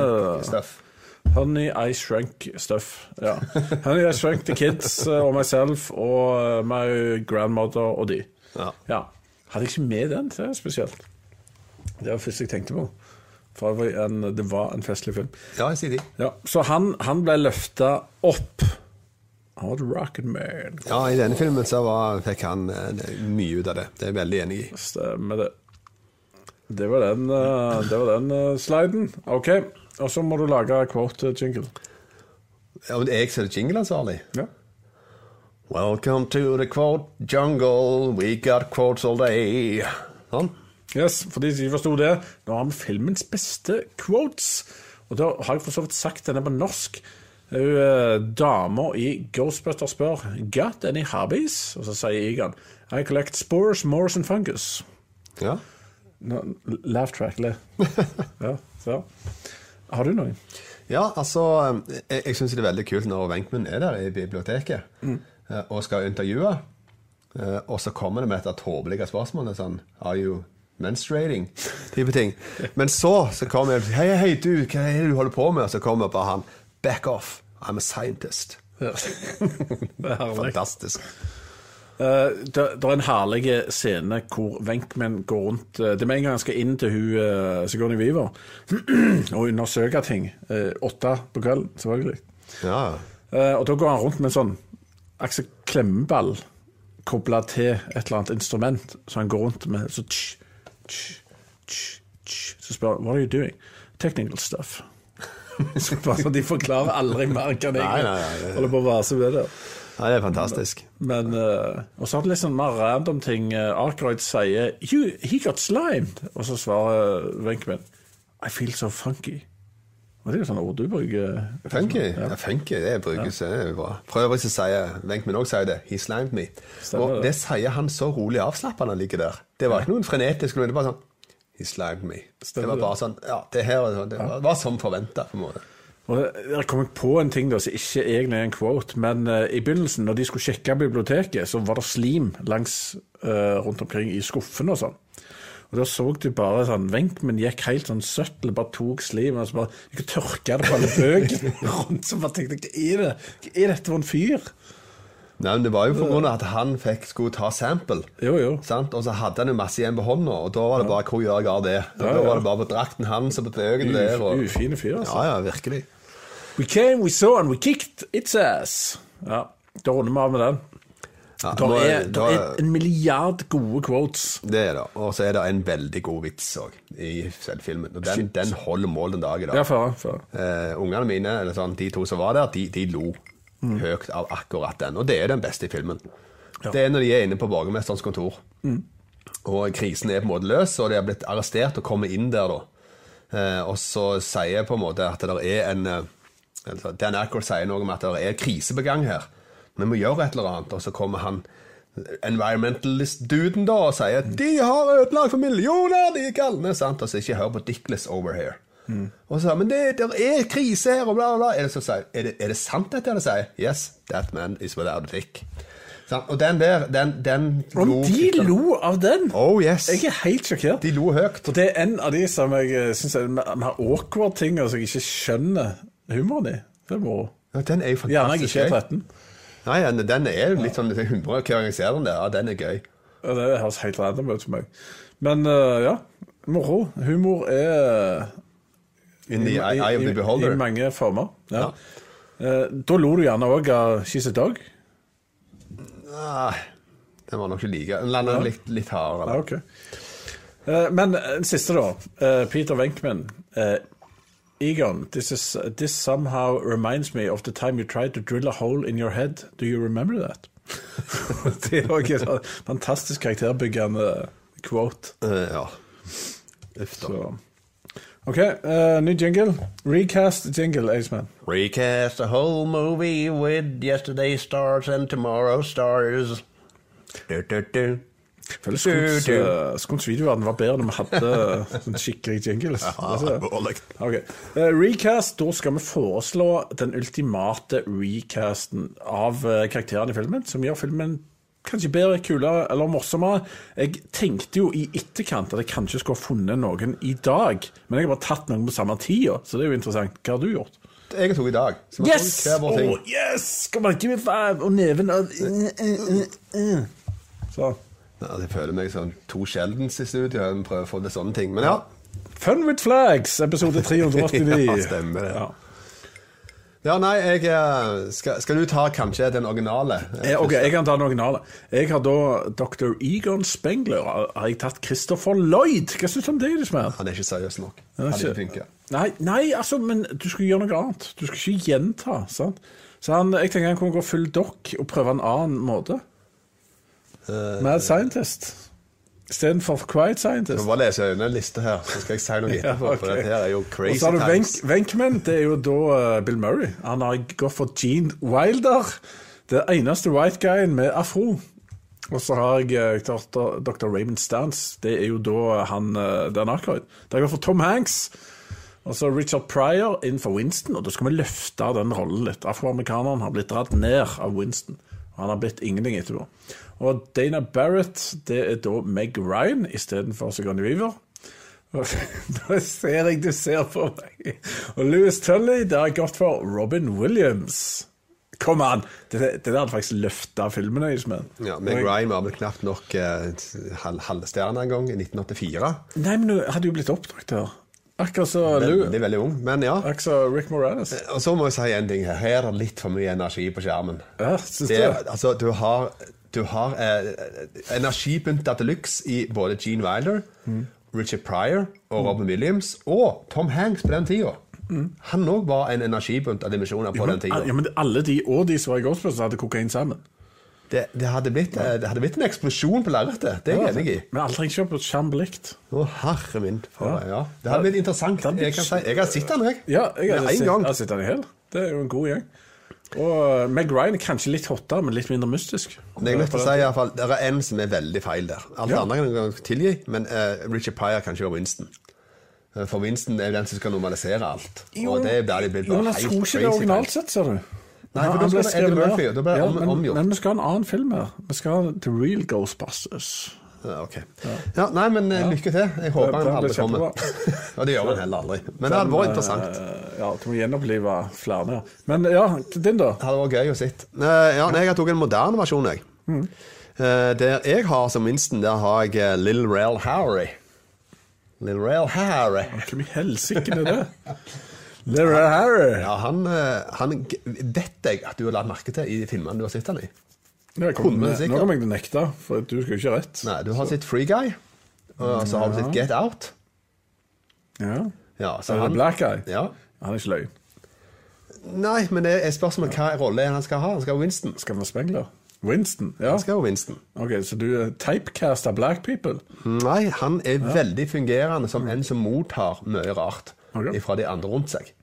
Speaker 2: Honey I Shrunk Stuff. Ja. Honey I Shrunk The Kids og meg selv og eh, My Grandmother og de.
Speaker 3: Ja.
Speaker 2: Hadde jeg ikke med den, det er spesielt. Det var det første jeg tenkte på. For det var en, det var en festlig film.
Speaker 3: Ja, jeg sier de.
Speaker 2: Ja, så han, han ble løfta opp. Han et rocket man.
Speaker 3: Ja, i denne filmen så var, fikk han eh, mye ut av det. Det er jeg veldig enig i.
Speaker 2: Stemmer det. Det var den, eh, det var den eh, sliden. OK. Og så må du lage quote jingle.
Speaker 3: Ja, men jeg som er jingleansvarlig.
Speaker 2: Ja.
Speaker 3: Welcome to the quote jungle, we got quotes all day. Sånn.
Speaker 2: Yes, for de som ikke forsto det, nå har vi filmens beste quotes. Og da har jeg for så vidt sagt denne på norsk. Eh, Dama i Ghostbusters spør Got any hobbies? Og så sier Egan I collect spores, mores and fungus.
Speaker 3: Ja.
Speaker 2: No, laugh track, le. [LAUGHS] ja, så. Har du noen?
Speaker 3: Ja, altså Jeg, jeg syns det er veldig kult når Wenchman er der i biblioteket mm. og skal intervjue. eh, Og så kommer det med et tåpelig spørsmål. Sånn Are you menstruating? [LAUGHS] Type ting. Men så, så kommer jeg Hei, hei, du, hva er det du holder på med? Og så kommer bare han Back off. I'm a scientist.
Speaker 2: Ja. [LAUGHS]
Speaker 3: Fantastisk.
Speaker 2: Eh, det, er en herlig scene hvor Wenkman går rundt uh, Det er med en gang han skal inn til hun uh, Sigourney Weaver [CLEARS THROAT] og undersøke ting. Åtte på kvelden, selvfølgelig.
Speaker 3: Ja.
Speaker 2: Og da går han rundt med en sånn Aksel Klemmeball kobla til et eller annet instrument, så han går rundt med så tsch, tsch, tsch, tsch. Så spør han What are you doing? Technical stuff. [LAUGHS] så bare De forklarer aldri mer hva det
Speaker 3: Nei,
Speaker 2: er.
Speaker 3: nei, nei,
Speaker 2: Holder på å vase med det.
Speaker 3: ja, det er fantastisk.
Speaker 2: Men uh, Og så hadde litt sånn mer random ting. Uh, Arkroyd sier 'He got slimed', og så svarer Wenchman Venkman 'I feel so funky'. Og det er jo sånne ord du bruker.
Speaker 3: Funky.
Speaker 2: Ja.
Speaker 3: Ja, funky, det brukes det er bra. For øvrig så sier Wenchman òg det. He slimed me.
Speaker 2: Stemmer
Speaker 3: og
Speaker 2: det.
Speaker 3: sier han så rolig avslappende han ligger der. Det var ikke noen frenetisk, men det var bare sånn He slimed me.
Speaker 2: Stemmer
Speaker 3: det var bare sånn Ja, det her det var, det var som forventa, på en måte.
Speaker 2: Og Jeg kom på en ting da, som ikke egentlig er en quote, men uh, i begynnelsen, når de skulle sjekke biblioteket, så var det slim langs uh, rundt omkring i skuffen og sånn. Og da så du bare sånn Venkmen gikk helt sånn søttel, bare tok slim og så bare ikke tørka det på alle bøkene [LAUGHS] rundt. Så bare tenkte hva er det? Hva er dette for en fyr?
Speaker 3: Nei, men Det var jo for grunn av at han fikk skulle ta sample.
Speaker 2: Jo, jo.
Speaker 3: Sant? Og så hadde han jo masse igjen på hånda, og da var det bare hvor gjør jeg av det?
Speaker 2: Ja,
Speaker 3: Da
Speaker 2: ja.
Speaker 3: var det bare på drakten hans og på bøkene der. Og...
Speaker 2: Ufine fyr, altså.
Speaker 3: Ja, ja, virkelig.
Speaker 2: We came, we saw, and we kicked its ass. Ja, Da runder vi av med den.
Speaker 3: Ja,
Speaker 2: Det er,
Speaker 3: da
Speaker 2: der er en milliard gode quotes.
Speaker 3: Det er det. Og så er det en veldig god vits òg i selv filmen. Og den, den holder mål den dag i dag.
Speaker 2: Ja, for, for.
Speaker 3: Eh, ungene mine, sånn, de to som var der, de, de lo høyt av akkurat den. Og det er den beste i filmen. Det er når de er inne på borgermesterens kontor, og krisen er på en måte løs, og de har blitt arrestert og kommer inn der, da. Eh, og så sier jeg på en måte at det er en eh, altså, Dan Ackroyd sier noe om at det er krise på gang her. Vi må gjøre et eller annet. Og så kommer han environmentalist-duden da og sier de har ødelagt for millioner, de galne. sant? Og så ikke hør på Dickless over here. Og så, men det, det er krise her, og bla, bla. Er det, så er det, er det sant dette de sier? Yes, that man is without a dick. Sant? Og den der, den, den
Speaker 2: Om de lo av den!
Speaker 3: Oh yes.
Speaker 2: Jeg er helt sjokkert.
Speaker 3: De lo høyt.
Speaker 2: For det er en av de som jeg syns er mer awkward ting, og som jeg ikke skjønner humoren i. Det er moro.
Speaker 3: Ja, den er jo
Speaker 2: Gjerne jeg
Speaker 3: fantastisk
Speaker 2: ikke er
Speaker 3: gøy.
Speaker 2: 13.
Speaker 3: Nei, den, er jo litt sånn 100 hver gang jeg ser den der. Ja, den er gøy.
Speaker 2: Ja, det høres helt random ut for meg. Men uh, ja, moro. Humor er
Speaker 3: In the eye, eye of the
Speaker 2: i,
Speaker 3: beholder.
Speaker 2: i mange former. Ja. Eh, da lo du gjerne òg av She's a Dog.
Speaker 3: Nei den var nok ikke like. Den landa litt, litt hardere.
Speaker 2: Ja, ok. Eh, men den siste, da. Peter Wenchman. Eh, Egon, this, is, this somehow reminds me of the time you tried to drill a hole in your head. Do you remember that? [LAUGHS] det er òg et fantastisk karakterbyggende quote.
Speaker 3: Eh, ja. Uff da.
Speaker 2: OK, eh, ny jingle. Recast jingle, Aceman.
Speaker 3: Recast a whole movie with yesterday's stars and tomorrow's stars. Du, du, du.
Speaker 2: Føler Skons, Skons videoverden var bedre når vi hadde sånn skikkelig jingles. Okay. Eh, recast, da skal vi foreslå den ultimate recasten av eh, karakterene i filmen, som gjør filmen kanskje bedre, kulere eller morsommere. Jeg tenkte jo i etterkant at jeg kanskje skulle ha funnet noen i dag, men jeg har bare tatt noen på samme tida, så det er jo interessant. Hva har du gjort?
Speaker 3: Jeg tok i dag.
Speaker 2: Yes! Oh, yes! Come on, give me five! Og neven av uh, uh, uh, uh.
Speaker 3: Ja, jeg føler meg som to sjeldens i studio. Jeg prøver å få til sånne ting. Men ja.
Speaker 2: Fun with flags, episode 389. [LAUGHS]
Speaker 3: Ja, stemmer det.
Speaker 2: Ja.
Speaker 3: ja nei, jeg eh, skal, skal du ta kanskje den originale?
Speaker 2: Eh, Ok, jeg kan ta den originale. Jeg har da Dr. Egon Spengler. Har jeg tatt Christopher Lloyd? Hva syns du om det, Ismael?
Speaker 3: Han er ikke seriøs nok. Han
Speaker 2: ikke-. Nei, nei, altså, men du skulle gjøre noe annet. Du skulle ikke gjenta. sant? Så han, jeg tenker han kunne gå full dokk og prøve en annen måte.
Speaker 3: Eh,
Speaker 2: Mad Scientist istedenfor Quiet Scientist.
Speaker 3: Nå bare leser jeg en liste her, så skal jeg si noe etterpå. For dette her er jo
Speaker 2: Og
Speaker 3: crazy
Speaker 2: så har du. Wenk- Venkman, det er jo da uh, Bill Murray. Han har gått for Gene Wilder. Det eneste white guyen med afro. Og så har jeg eh, Dr. Raymond Stance. Det er jo da han uh, Dan Aykroyd. Det går for Tom Hanks. Og så Richard Pryor innenfor Winston, og da skal vi løfte den rollen litt. Afroamerikaneren har blitt dratt ned av Winston. Og han har blitt ingenting etterpå. Og Dana Barrett, det er da Meg Ryan istedenfor Sigourney Weaver. [LAUGHS] Nå ser jeg du ser på meg. Og Louis Tully, det har gått for Robin Williams. Kom an! Det, det der hadde faktisk løfta filmene. Ismael.
Speaker 3: Ja, Meg Ryan var vel knapt nok eh, halv, halvstjerne en gang, i 1984.
Speaker 2: Nei, men du hadde jo blitt oppdratt her. Akkurat så.
Speaker 3: Veldig, veldig ung. Men ja.
Speaker 2: Akkurat så Rick Moranis.
Speaker 3: Og så må jeg si en ting her. Her er litt for mye energi på skjermen.
Speaker 2: Ja, synes
Speaker 3: Det,
Speaker 2: du?
Speaker 3: altså, du har, du har eh, energipynta til luxe i både Gene Wilder, Richard Pryor og Robin Williams, og Tom Hanks på den tida. Han òg var en energibunt av dimensjoner på den tida.
Speaker 2: Ja, men alle de og de som var i Ghostbusters, hadde kokain sammen.
Speaker 3: Det, det, hadde blitt, ja. det hadde blitt en eksplosjon på lerretet. Det er jeg enig i.
Speaker 2: Men alle trenger ikke være på skjerm likt.
Speaker 3: Å, herre min. For, ja. Det hadde blitt interessant. Jeg, kan si, jeg har sett den, jeg.
Speaker 2: Ja, jeg har
Speaker 3: Med
Speaker 2: sett- jeg har sett den i hel. Det er jo en god gjeng. Og uh, Meg Ryan er kanskje litt hottere, men litt mindre mystisk.
Speaker 3: Jeg er nødt til å si i hvert fall, Det er en som er veldig feil der. Alt
Speaker 2: Ja.
Speaker 3: andre kan jeg tilgi, men uh, Richard Pryor kan ikke være Winston. Eh, For Winston er jo den som skal normalisere alt. og det blir de blitt
Speaker 2: Jo,
Speaker 3: bare
Speaker 2: men jeg tror ikke det er originalt sett, ser du.
Speaker 3: Nei, for da
Speaker 2: blir
Speaker 3: skal det Eddie Murphy, og da det om-
Speaker 2: men,
Speaker 3: omgjort.
Speaker 2: Men vi skal ha en annen film her. Vi skal ha The Real Ghostbusters.
Speaker 3: Ja, ok. Ja, nei, men eh, lykke til. Jeg håper han aldri kommer. og [LAUGHS] det gjør han heller aldri. Men det hadde vært interessant.
Speaker 2: Eh, ja, du må gjenopplive flere. Men ja, din, da?
Speaker 3: Det hadde vært gøy å sitte. Eh, Ja, jeg tatt en moderne versjon, jeg.
Speaker 2: Mm.
Speaker 3: Der jeg har som minsten, der har jeg Lill Rail Harry. Lill Rail Harry.
Speaker 2: Hvem i helsike er det? Lyra Harry.
Speaker 3: Ja, han, han vet jeg at du har lagt merke til i filmene du har sett han i.
Speaker 2: Ja, kom, nå kommer jeg nekte, for du skal jo ikke rett.
Speaker 3: Nei, du har sett Free Guy, og så har du sett Get Out.
Speaker 2: Ja.
Speaker 3: Ja, så han,
Speaker 2: Black Guy?
Speaker 3: Ja.
Speaker 2: Han er ikke løgn.
Speaker 3: Nei, men det er spørsmålet hva rolle han skal ha. Han skal ha Winston.
Speaker 2: Skal han være Spengler? Winston? Ja.
Speaker 3: Han skal ha Winston.
Speaker 2: Ok, Så du er typecast av black people?
Speaker 3: Nei, han er veldig fungerende som en som mottar mye rart
Speaker 2: okay.
Speaker 3: fra de andre rundt seg.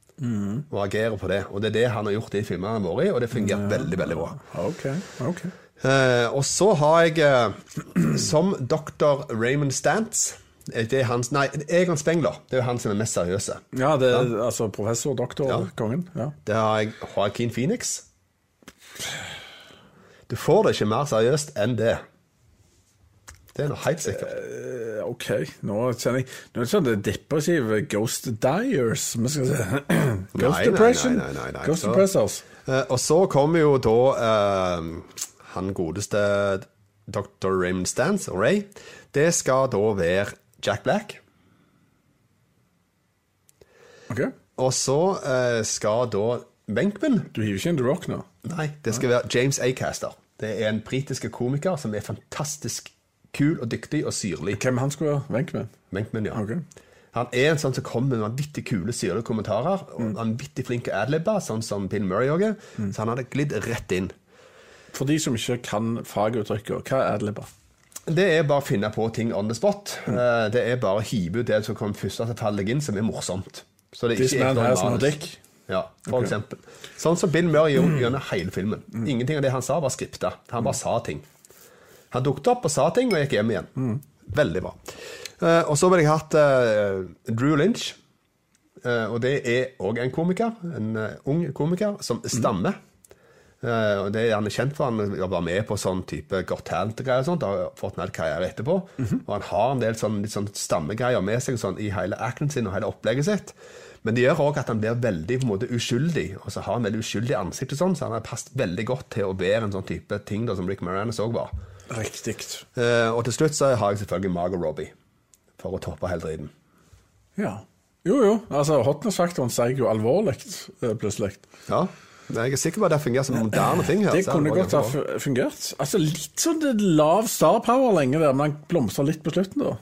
Speaker 3: Og agerer på det. Og det er det han har gjort i filmene i, og det fungerer veldig, veldig bra.
Speaker 2: Ok, ok.
Speaker 3: Eh, og så har jeg uh, [CLEARS THROAT] som dr. Raymond Stantz eh, det er hans, Nei, Egon Spengler. Det er jo han som er mest seriøse.
Speaker 2: Ja, det er altså professor, doktor,
Speaker 3: Ja.
Speaker 2: kongen. Ja.
Speaker 3: Det har jeg Joaquin Phoenix. Du får det ikke mer seriøst enn det. Det er noe helt sikkert.
Speaker 2: Uh, Ok, nå kjenner jeg Nå er det sånn det depressive Ghost Diers vi skal se. [CLEARS THROAT] Ghost
Speaker 3: nei,
Speaker 2: Depression.
Speaker 3: nei, nei, nei,
Speaker 2: Ghost
Speaker 3: så-
Speaker 2: Depressors.
Speaker 3: Uh, og så kommer jo da eh, han godeste dr. Raymond Stance, Ray. Det skal da være Jack Black.
Speaker 2: Ok.
Speaker 3: Og så eh, skal da Venkman
Speaker 2: Du hiver ikke inn The Rock nå?
Speaker 3: Nei, det skal være James Acaster. Det er en britiske komiker som er fantastisk kul og dyktig og syrlig.
Speaker 2: Hvem han skulle være? Venkman?
Speaker 3: Venkman, ja.
Speaker 2: Ok.
Speaker 3: Han er en sånn som kommer med vanvittig kule, syrlige kommentarer. Og vanvittig flink til adlibber, sånn som Bill Murray òg er. Så han hadde glidd rett inn.
Speaker 2: For de som ikke kan faguttrykket, hva er adlibber?
Speaker 3: Det er bare å finne på ting on the spot. Mm. Det er bare å hive ut det som kommer først til å falle deg inn, som er morsomt. Så det er ikke ekte
Speaker 2: has no
Speaker 3: manus. Ja, for eksempel. Sånn som Bill Murray gjorde gjennom hele filmen. Ingenting av det han sa, var skripta. Han bare sa ting. Han dukket opp og sa ting, og gikk hjem igjen. Veldig bra. Eh, og så ville jeg hatt eh, Drew Lynch. Eh, og det er òg en komiker. En eh, ung komiker som stammer. Eh, og det er Han er kjent for han være med på sånn type Got Talent-greier og sånt. Har fått en karriere etterpå. Og han har en del sånn, litt sånn stammegreier med seg sånn, i hele acten sin og hele opplegget sitt. Men det gjør òg at han blir veldig på en måte uskyldig. Og så har han veldig uskyldig ansikt, og sånn, så han har passet veldig godt til å være en sånn type ting da, som Rick Moranis òg var.
Speaker 2: Riktig.
Speaker 3: Uh, og til slutt så har jeg selvfølgelig Margot Robbie for å toppe hele driten.
Speaker 2: Ja. Jo, jo. Altså, Hotness-faktoren steg jo alvorlig eh, plutselig.
Speaker 3: Ja. Jeg er sikker på at det fungerer som moderne ting her.
Speaker 2: Det kunne godt ha fungert. Altså Litt sånn lav star power lenge der, men han blomstrer litt på slutten, da.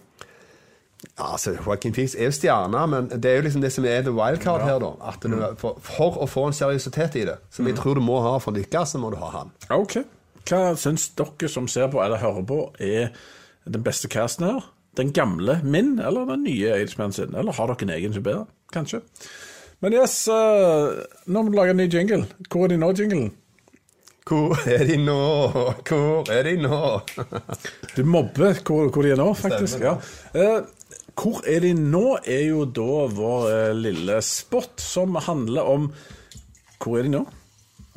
Speaker 3: Ja, altså, Joaquin Phoenix er jo stjerne, men det er jo liksom det som er the wildcard her, da. At du, for, for å få en seriøsitet i det, som jeg tror du må ha for å lykkes, så må du ha han.
Speaker 2: Ok. Hva syns dere som ser på eller hører på, er den beste casten her? Den gamle min, eller den nye Aidsman sin? Eller har dere en egen som bedre? Kanskje. Men yes, eh, nå må du lage en ny jingle. Hvor er de nå, jinglen?
Speaker 3: Hvor er de nå? Hvor er de nå?
Speaker 2: Du mobber hvor, hvor de er nå, faktisk. Ja. Eh, hvor er de nå, er jo da vår eh, lille spot som handler om Hvor er de nå?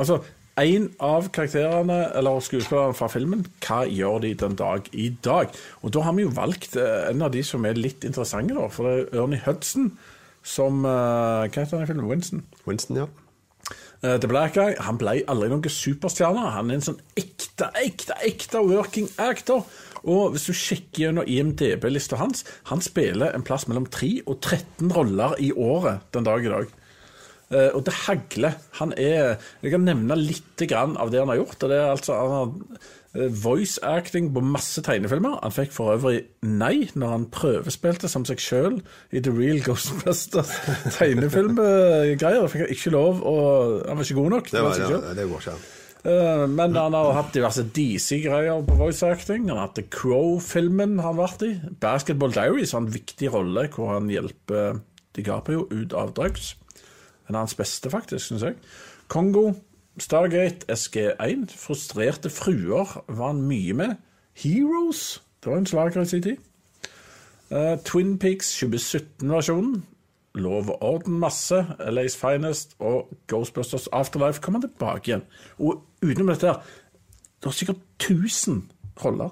Speaker 2: Altså, en av karakterene, eller skuespillerne fra filmen, hva gjør de den dag i dag? Og da har vi jo valgt eh, en av de som er litt interessante, da. For det er Ernie Hudson som eh, Hva heter han i filmen? Winston?
Speaker 3: Winston, ja.
Speaker 2: Uh, The Black Guy han ble aldri noen superstjerne. Han er en sånn ekte, ekte, ekte working actor. Og hvis du sjekker gjennom IMDb-lista hans, han spiller en plass mellom 3 og 13 roller i året den dag i dag. Uh, og det hagler. Han er Jeg kan nevne litt grann av det han har gjort. og det er altså Han har voice acting på masse tegnefilmer. Han fikk for øvrig nei når han prøvespilte som seg sjøl i The Real Ghostbusters [LAUGHS] tegnefilmgreier. Han fikk han ikke lov, og han var ikke god nok.
Speaker 3: Det, var, det, det var ikke an.
Speaker 2: Eh, Men han har hatt diverse DC-greier på voice acting. Han har hatt The Crow-filmen han har vært i. Basketball Diaries har en viktig rolle hvor han hjelper DiCaprio ut av drugs. En av hans beste, faktisk, syns jeg. Kongo, Stargate, SG1. Frustrerte fruer var han mye med. Heroes, det var en slager i sin tid. Uh, Twin Peaks 2017-versjonen. Lov og orden masse. LA's Finest og Ghostbusters Afterlife kommer tilbake igjen. Og utenom dette her, det er sikkert 1000 roller.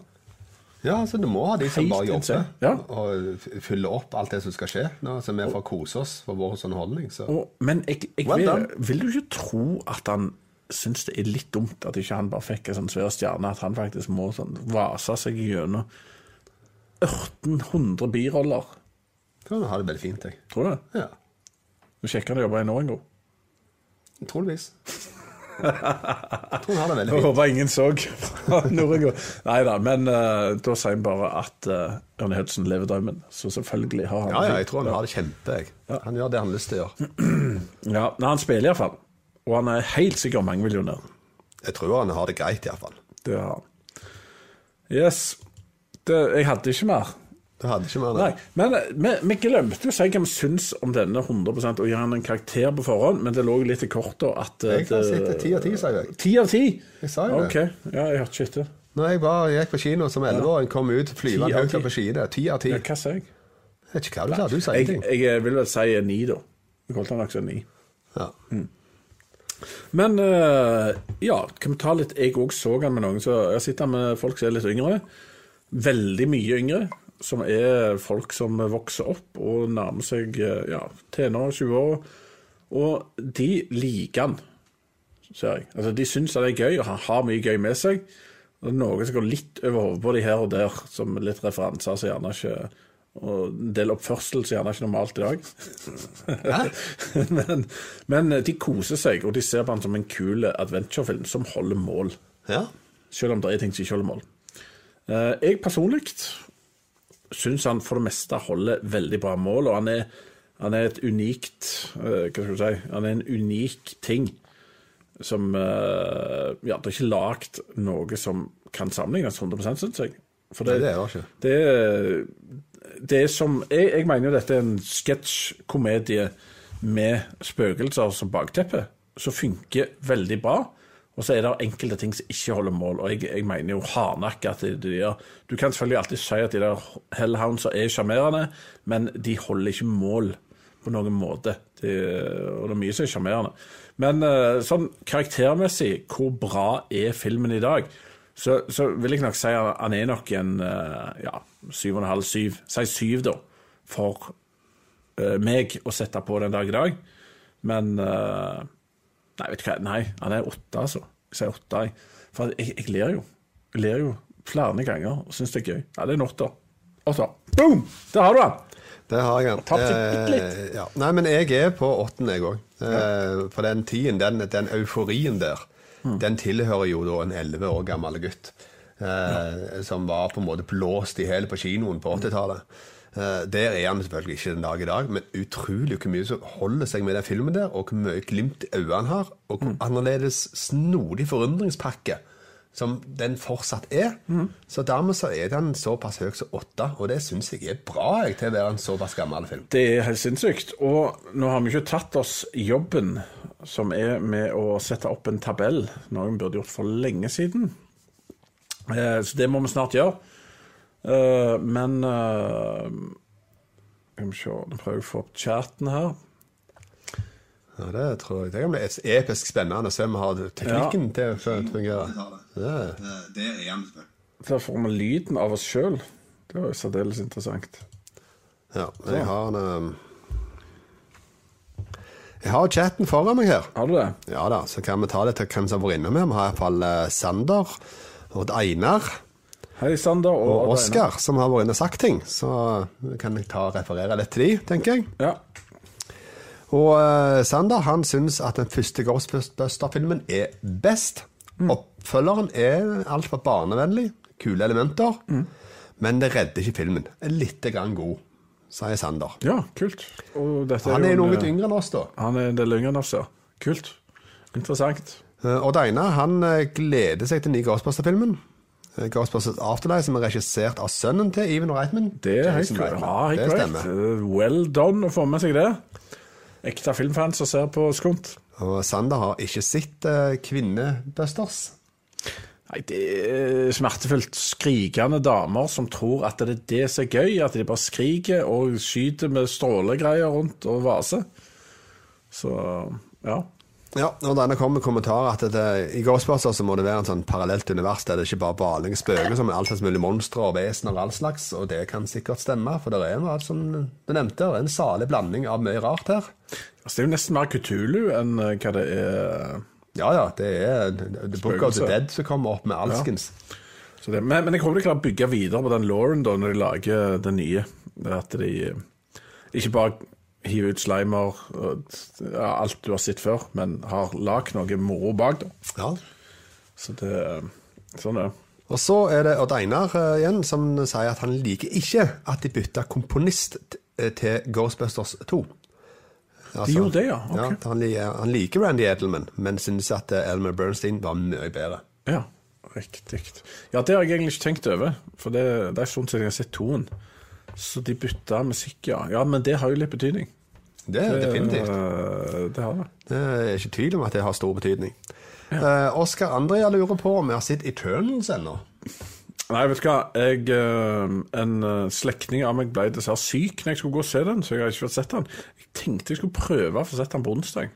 Speaker 3: Ja, altså Du må ha de som
Speaker 2: Helt
Speaker 3: bare jobber
Speaker 2: ja.
Speaker 3: og fyller opp alt det som skal skje. Nå, som er for å kose oss for vår underholdning. Så.
Speaker 2: Og, men jeg, jeg
Speaker 3: Well
Speaker 2: vil, vil du ikke tro at han syns det er litt dumt at ikke han bare fikk en sånn svær stjerne, at han faktisk må sånn vase seg gjennom 1800 biroller?
Speaker 3: Tror han har det veldig fint, jeg.
Speaker 2: Tror du det?
Speaker 3: Ja,
Speaker 2: Du sjekker han jobber i nå en gang.
Speaker 3: troligvis. jeg tror han har det veldig fint.
Speaker 2: håper ingen så. Nei da, men uh, da sier vi bare at uh, Ørne Hudson lever drømmen. Så selvfølgelig har han
Speaker 3: Ja, ja, jeg tror han har det kjempe. jeg. Han gjør det han har lyst til å gjøre.
Speaker 2: Ja, men han spiller iallfall. Og han er helt sikkert mangemillionær.
Speaker 3: Jeg tror han har det greit, iallfall.
Speaker 2: Det har han. Yes. Det, jeg hadde ikke mer.
Speaker 3: Du hadde ikke mer
Speaker 2: Nei,
Speaker 3: det.
Speaker 2: men eh, vi, glemte å si hva vi syns om denne 100% og gi han en karakter på forhånd, men det lå litt i kortet at eh,
Speaker 3: Jeg kan sitte ti av ti, sa jeg.
Speaker 2: Ti av ti?
Speaker 3: Jeg sa jo det.
Speaker 2: Ok, ja, jeg hørte ikke etter.
Speaker 3: Når jeg bare gikk på kino som 11-åring, kom ut flyvende høyt på skiene. Ti av ti.
Speaker 2: Ja, hva sa jeg?
Speaker 3: Jeg vet ikke hva du sa. Du sa
Speaker 2: Jeg,
Speaker 3: ingenting.
Speaker 2: jeg vil vel si ni, da. Jeg holdt han nok som ni.
Speaker 3: Ja.
Speaker 2: Men eh, ja, kan vi ta litt Jeg òg så han med noen, så jeg sitter med folk som er litt yngre. Veldig mye yngre. Som er folk som vokser opp og nærmer seg eh, ja, tenår, 20 år. Og de liker han, ser jeg. Altså, de syns han er gøy, og han har mye gøy med seg. Og det er noe som går litt over hodet på de her og der, som litt referanser som gjerne ikke Og en del oppførsel som gjerne ikke normalt i dag. [LAUGHS] men, men de koser seg, og de ser på han som en kul adventurefilm som holder mål.
Speaker 3: ja.
Speaker 2: Selv om det er ting som ikke holder mål. Eh, Jeg personlig syns han for det meste holder veldig bra mål, og han er, han er et unikt eh, Hva skal du si? Han er en unik ting som eh, Ja, det er ikke lagd noe som kan sammenlignes 100 syns jeg. For
Speaker 3: Nei, det er det ikke.
Speaker 2: det er, det som jeg, jeg mener jo dette er en sketsjkomedie med spøkelser som bakteppe, som funker veldig bra. Og så er det enkelte ting som ikke holder mål. Og jeg, jeg mener jo hardnakka at de, gjør Du kan selvfølgelig alltid si at de der hellhoundsa er sjarmerende, men de holder ikke mål på noen måte. Det, og det er mye som er sjarmerende. Men eh, sånn karaktermessig, hvor bra er filmen i dag? Så, så vil jeg nok si at han er nok en eh, ja, syv og en halv, syv. Si syv, da, for eh, meg å sette på den dag i dag. Men eh, Nei, vet du hva, nei, han er åtte, altså. Jeg sier åtte. For jeg, jeg ler jo. Jeg ler jo flere ganger og syns det er gøy. Ja, det er en åtter. Åtter. Boom! Der har du han!
Speaker 3: Det har jeg. Eh, ja. Nei, men jeg er på åtten, jeg òg. Eh, for den tiden, den, den euforien der,
Speaker 2: Mm.
Speaker 3: den tilhører jo da en elleve år gammel gutt. Eh, Som var på en måte blåst i hjel på kinoen på 80-tallet. Eh, der er han selvfølgelig ikke den dag i dag, men utrolig hvor mye som holder seg med den filmen der, og hvor mye glimt i øynene han har, og hvor annerledes snodig forundringspakke som den fortsatt er. Så dermed så er den såpass høy som åtte, og det syns jeg er bra jeg, til å være en såpass gammel film.
Speaker 2: Det er helt sinnssykt. Og nå har vi ikke tatt oss jobben som er med å sette opp en tabell, noe vi burde gjort for lenge siden. Eh, Så det må vi snart gjøre. Eh, Men eh, Skal vi se, nå prøver jeg å få opp chatten her.
Speaker 3: Ja, Det tror jeg det kan bli episk spennende å se om vi har teknikken til å fungere. Det, det er han.
Speaker 2: Der får vi lyden av oss sjøl. Det var jo særdeles interessant.
Speaker 3: Ja, men jeg har en um, Jeg har chatten foran meg her.
Speaker 2: Har du det?
Speaker 3: Ja da, så kan vi ta det til hvem som har vært inne med. Vi har iallfall uh, Sander og Einar
Speaker 2: Hei, Sander. Og,
Speaker 3: og Oskar som har vært inne og sagt ting. Så vi kan jeg ta og referere litt til de, tenker jeg.
Speaker 2: Ja.
Speaker 3: Og eh, Sander han syns at den første Ghostbuster-filmen er best. Oppfølgeren er altfor barnevennlig, kule elementer, men det redder ikke filmen. Litt grann god, sier Sander.
Speaker 2: ja, kult. Og
Speaker 3: Han er
Speaker 2: jo
Speaker 3: noe yngre enn oss, da.
Speaker 2: Han er en del yngre enn oss, ja. Kult. Interessant.
Speaker 3: Og Odd Einar han eh, gleder seg til den nye Ghostbuster-filmen. Eh, Ghostbusters Afterlife, som er regissert av sønnen til Even Reitman.
Speaker 2: Det er helt korrekt. Ja, helt
Speaker 3: det stemmer.
Speaker 2: Eh, Well done å få med seg det. Ekte filmfans som ser på Skunt.
Speaker 3: Og Sander har ikke sett uh, Kvinnebusters.
Speaker 2: Nei, det er smertefullt. Skrikende damer som tror at det er det som er gøy, at de bare skriker og skyter med strålegreier rundt og vaser. Så ja.
Speaker 3: Ja, og denne kommer med kommentarer at det, i Ghostbusters så må det være en sånn parallelt univers der det ikke bare baling spøkelser, men alt slags mulig monstre og vesener og all slags, og det kan sikkert stemme, for det er noe som du nevnte, det en salig blanding av mye rart her.
Speaker 2: Altså, det er jo nesten mer Kutulu enn eh, hva det er.
Speaker 3: Ja, ja, det er The Book of the Dead som kommer opp med alskens.
Speaker 2: Så det, men, men jeg håper de klarer å bygge videre på den Lauren da, når de lager det nye. At de ikke bare hiver ut slimer ja, alt du har sett før, men har lagd noe moro bak. da.
Speaker 3: Ja.
Speaker 2: Så det Sånn er det.
Speaker 3: Og så er det Odd Einar uh, igjen som sier at han liker ikke at de bytta komponist eh, til Ghostbusters 2. Altså,
Speaker 2: De gjorde det, ja. Okay.
Speaker 3: ja han, liker, han liker Randy Edelman, men syns at eh, Elmer Bernstein var mye bedre.
Speaker 2: Ja, riktig. Ja, det har jeg egentlig ikke tenkt over, for det, det er stund siden jeg har sett toen. Så de bytta musikk, ja. Ja, men det har jo litt betydning.
Speaker 3: Det er definitivt.
Speaker 2: Eh, Det har det.
Speaker 3: Det er ikke tvil om at det har stor betydning. Eh, Oskar Andrea lurer på om vi har sett Eternals ennå.
Speaker 2: Nei, vet du hva. Jeg, eh, en slektning av meg ble dessverre syk når jeg skulle gå og se den, så jeg har ikke fått sett den. Jeg tenkte jeg skulle prøve å få sett den på onsdag.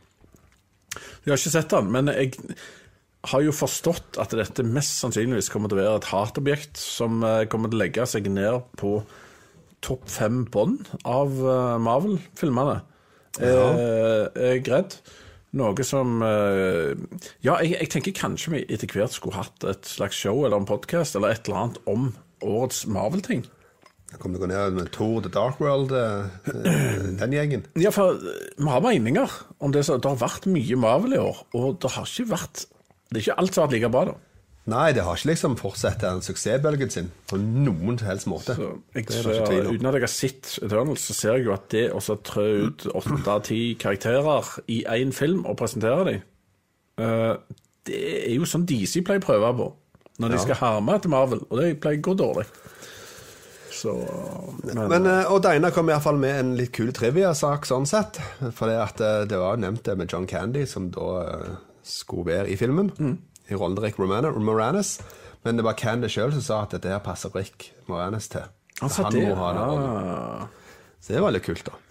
Speaker 2: Jeg har ikke sett den, men jeg har jo forstått at dette mest sannsynligvis kommer til å være et hatobjekt som kommer til å legge seg ned på topp fem bånd av eh, Marvel-filmene. Eh, Jeg er redd. Noe som eh, Ja, jeg, jeg tenker kanskje vi etter hvert skulle hatt et slags show eller en podkast eller et eller annet om årets Marvel-ting.
Speaker 3: Kom til ned med Thor The Dark World, eh, eh, den gjengen.
Speaker 2: Ja, for eh, vi har meninger om det. Så det har vært mye Marvel i år, og det har ikke vært Det er ikke alt som har vært like bra, da.
Speaker 3: Nei, det har ikke liksom fortsatt den suksessbølgen sin på noen som helst måte.
Speaker 2: Så ser, uten at jeg har sett Eternals, så ser jeg jo at det å så trø ut åtte-ti karakterer i én film og presentere dem, eh, det er jo sånn DC pleier å prøve på når de skal herme etter Marvel, og det pleier å gå dårlig. Så Men,
Speaker 3: Men eh, Odd Einar kom iallfall med en litt kul trivia-sak sånn sett. For det, at, eh, det var nevnt det med John Candy, som da eh, skulle være i filmen.
Speaker 2: Mm.
Speaker 3: I rollen til Rick Moranis. Men det var Candy sjøl som sa at dette her passer Rick Moranis til.
Speaker 2: han det.
Speaker 3: må ha den rollen.
Speaker 2: Ah.
Speaker 3: Så det var litt kult, da.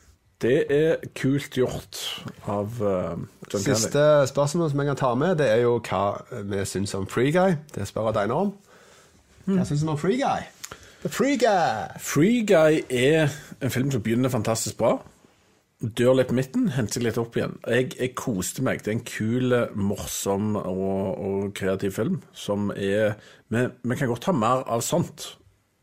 Speaker 2: Det er kult gjort av uh, John Candy.
Speaker 3: Siste spørsmål som jeg kan ta med, det er jo hva vi syns om Free Guy. Det spør jeg nå om. Hva syns du om Free Guy? The Free Guy!
Speaker 2: Free Guy er en film som begynner fantastisk bra. Dør litt på midten, henter litt opp igjen. Jeg, jeg koste meg. Det er en kul, morsom og, og kreativ film som er Vi, vi kan godt ha mer av sånt,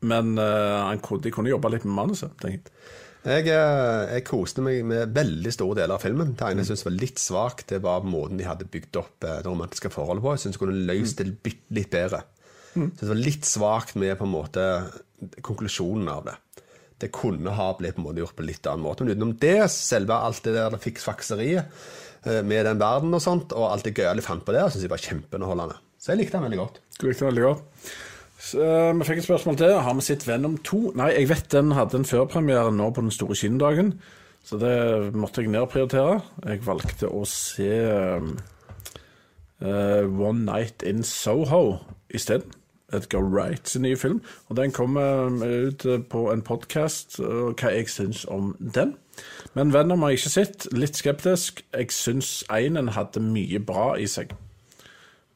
Speaker 2: men uh, de kunne jobba litt med manuset, tenker jeg.
Speaker 3: Jeg, eh, jeg koste meg med veldig store deler av filmen. Det ene jeg syntes var litt svakt, det var måten de hadde bygd opp eh, det romantiske forholdet på. Jeg syns de kunne løst det litt, bedre. Jeg synes det var litt svakt med på en måte konklusjonen av det. Det kunne ha blitt på en måte gjort på en litt annen måte. Men utenom det, selve alt det der fiksfakseriet eh, med den verden og sånt, og alt det gøye de fant på der, syns jeg var kjempeunderholdende. Så jeg likte den veldig godt.
Speaker 2: Du likte den veldig godt. Så, eh, vi fikk et spørsmål til. Har vi sett Venom 2? Nei, jeg vet den hadde en førpremiere nå på den store kinodagen, så det måtte jeg nedprioritere. Jeg valgte å se uh, One Night in Soho isteden. Edgar Wrights nye film. Og den kommer ut på en podkast, og hva jeg syns om den. Men Venom har jeg ikke sett. Litt skeptisk. Jeg syns einen hadde mye bra i seg.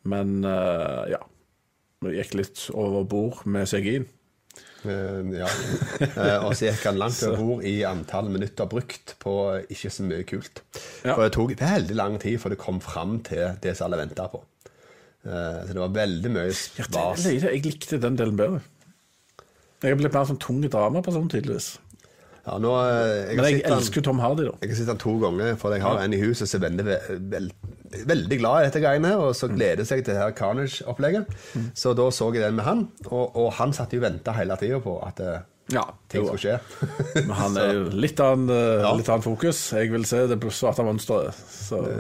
Speaker 2: Men uh, ja. Det gikk litt over bord med CGI-en.
Speaker 3: Uh, ja. Eh, og så gikk han langt [LAUGHS] over bord i antall minutter brukt på ikke så mye kult.
Speaker 2: Ja.
Speaker 3: For det tok veldig lang tid før det kom fram til det som alle venta på. Eh, så det var veldig mye
Speaker 2: Ja, det, jeg likte den delen bedre. Jeg er blitt mer sånn tung dramaperson, tydeligvis.
Speaker 3: Ja, nå, eh, jeg,
Speaker 2: Men jeg elsker Tom Hardy, da.
Speaker 3: Jeg har sett han to ganger, for jeg har en i huset som er veldig, vel, veldig glad i dette greiene og så gleder seg til det her Carnage-opplegget. Så da så jeg den med han, og, og han satt jo og venta hele tida på at eh,
Speaker 2: Ja,
Speaker 3: ting skulle skje. [LAUGHS]
Speaker 2: Men han er jo litt annen,
Speaker 3: Ja.
Speaker 2: litt annen fokus. Jeg vil se det svarte monsteret.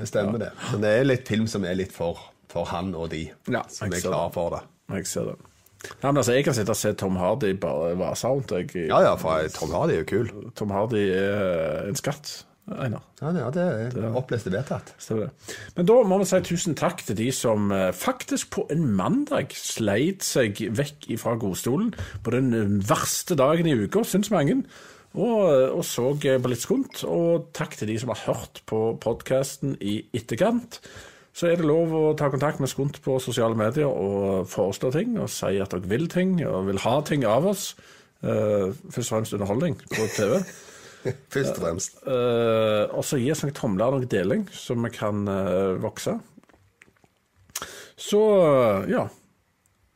Speaker 3: Stemmer det. Men det er litt film som er litt for, for han og de
Speaker 2: Ja,
Speaker 3: som er
Speaker 2: klare
Speaker 3: klar for det.
Speaker 2: Jeg ser det. Nei, men altså, Jeg kan sitte og se Tom Hardy bare vase rundt. Jeg,
Speaker 3: Ja ja, for Tom Hardy er jo kul.
Speaker 2: Tom Hardy er en skatt, Einar.
Speaker 3: Ja, ja det er opplest vedtatt.
Speaker 2: Men da må vi si tusen takk til de som eh, faktisk på en mandag sleit seg vekk fra godstolen på den eh, verste dagen i uka, syns mange, og, eh, og så eh, på litt skunt. Og takk til de som har hørt på podkasten i etterkant. Så er det lov å ta kontakt med Skunt på sosiale medier og foreslå ting, og si at dere vil ting, og vil ha ting av oss. Uh, først og fremst underholdning på TV. [LAUGHS]
Speaker 3: Først og fremst.
Speaker 2: Uh, og så gi oss noen tomler og noen deling, så vi kan eh, vokse. Så ja,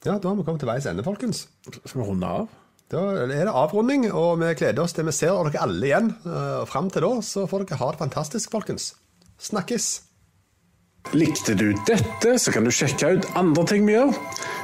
Speaker 3: Ja, da har vi kommet til veis ende, folkens.
Speaker 2: skal vi runde av?
Speaker 3: Da er det avrunding, og vi gleder oss til vi ser dere alle igjen. Og Fram til da så får dere ha det fantastisk, folkens. Snakkes!
Speaker 2: Likte du dette, så kan du sjekke ut andre ting vi gjør.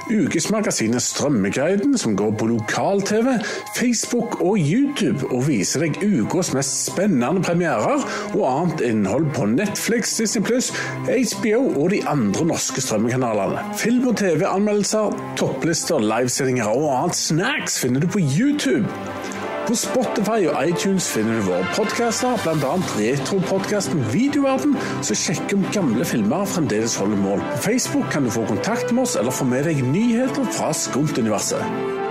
Speaker 2: Ukesmagasinet Strømmeguiden, som går på lokal-TV, Facebook og YouTube, og viser deg ukas mest spennende premierer og annet innhold på Netflix, Disney Pluss, HBO og de andre norske strømmekanalene. Film- og TV-anmeldelser, topplister, livesendinger og annet snacks finner du på YouTube. På Spotify og iTunes finner du våre podkaster, bl.a. retropodkasten Videoverden, som sjekker om gamle filmer fremdeles holder mål. På Facebook kan du få kontakt med oss eller få med deg nyheter fra Skunt-universet.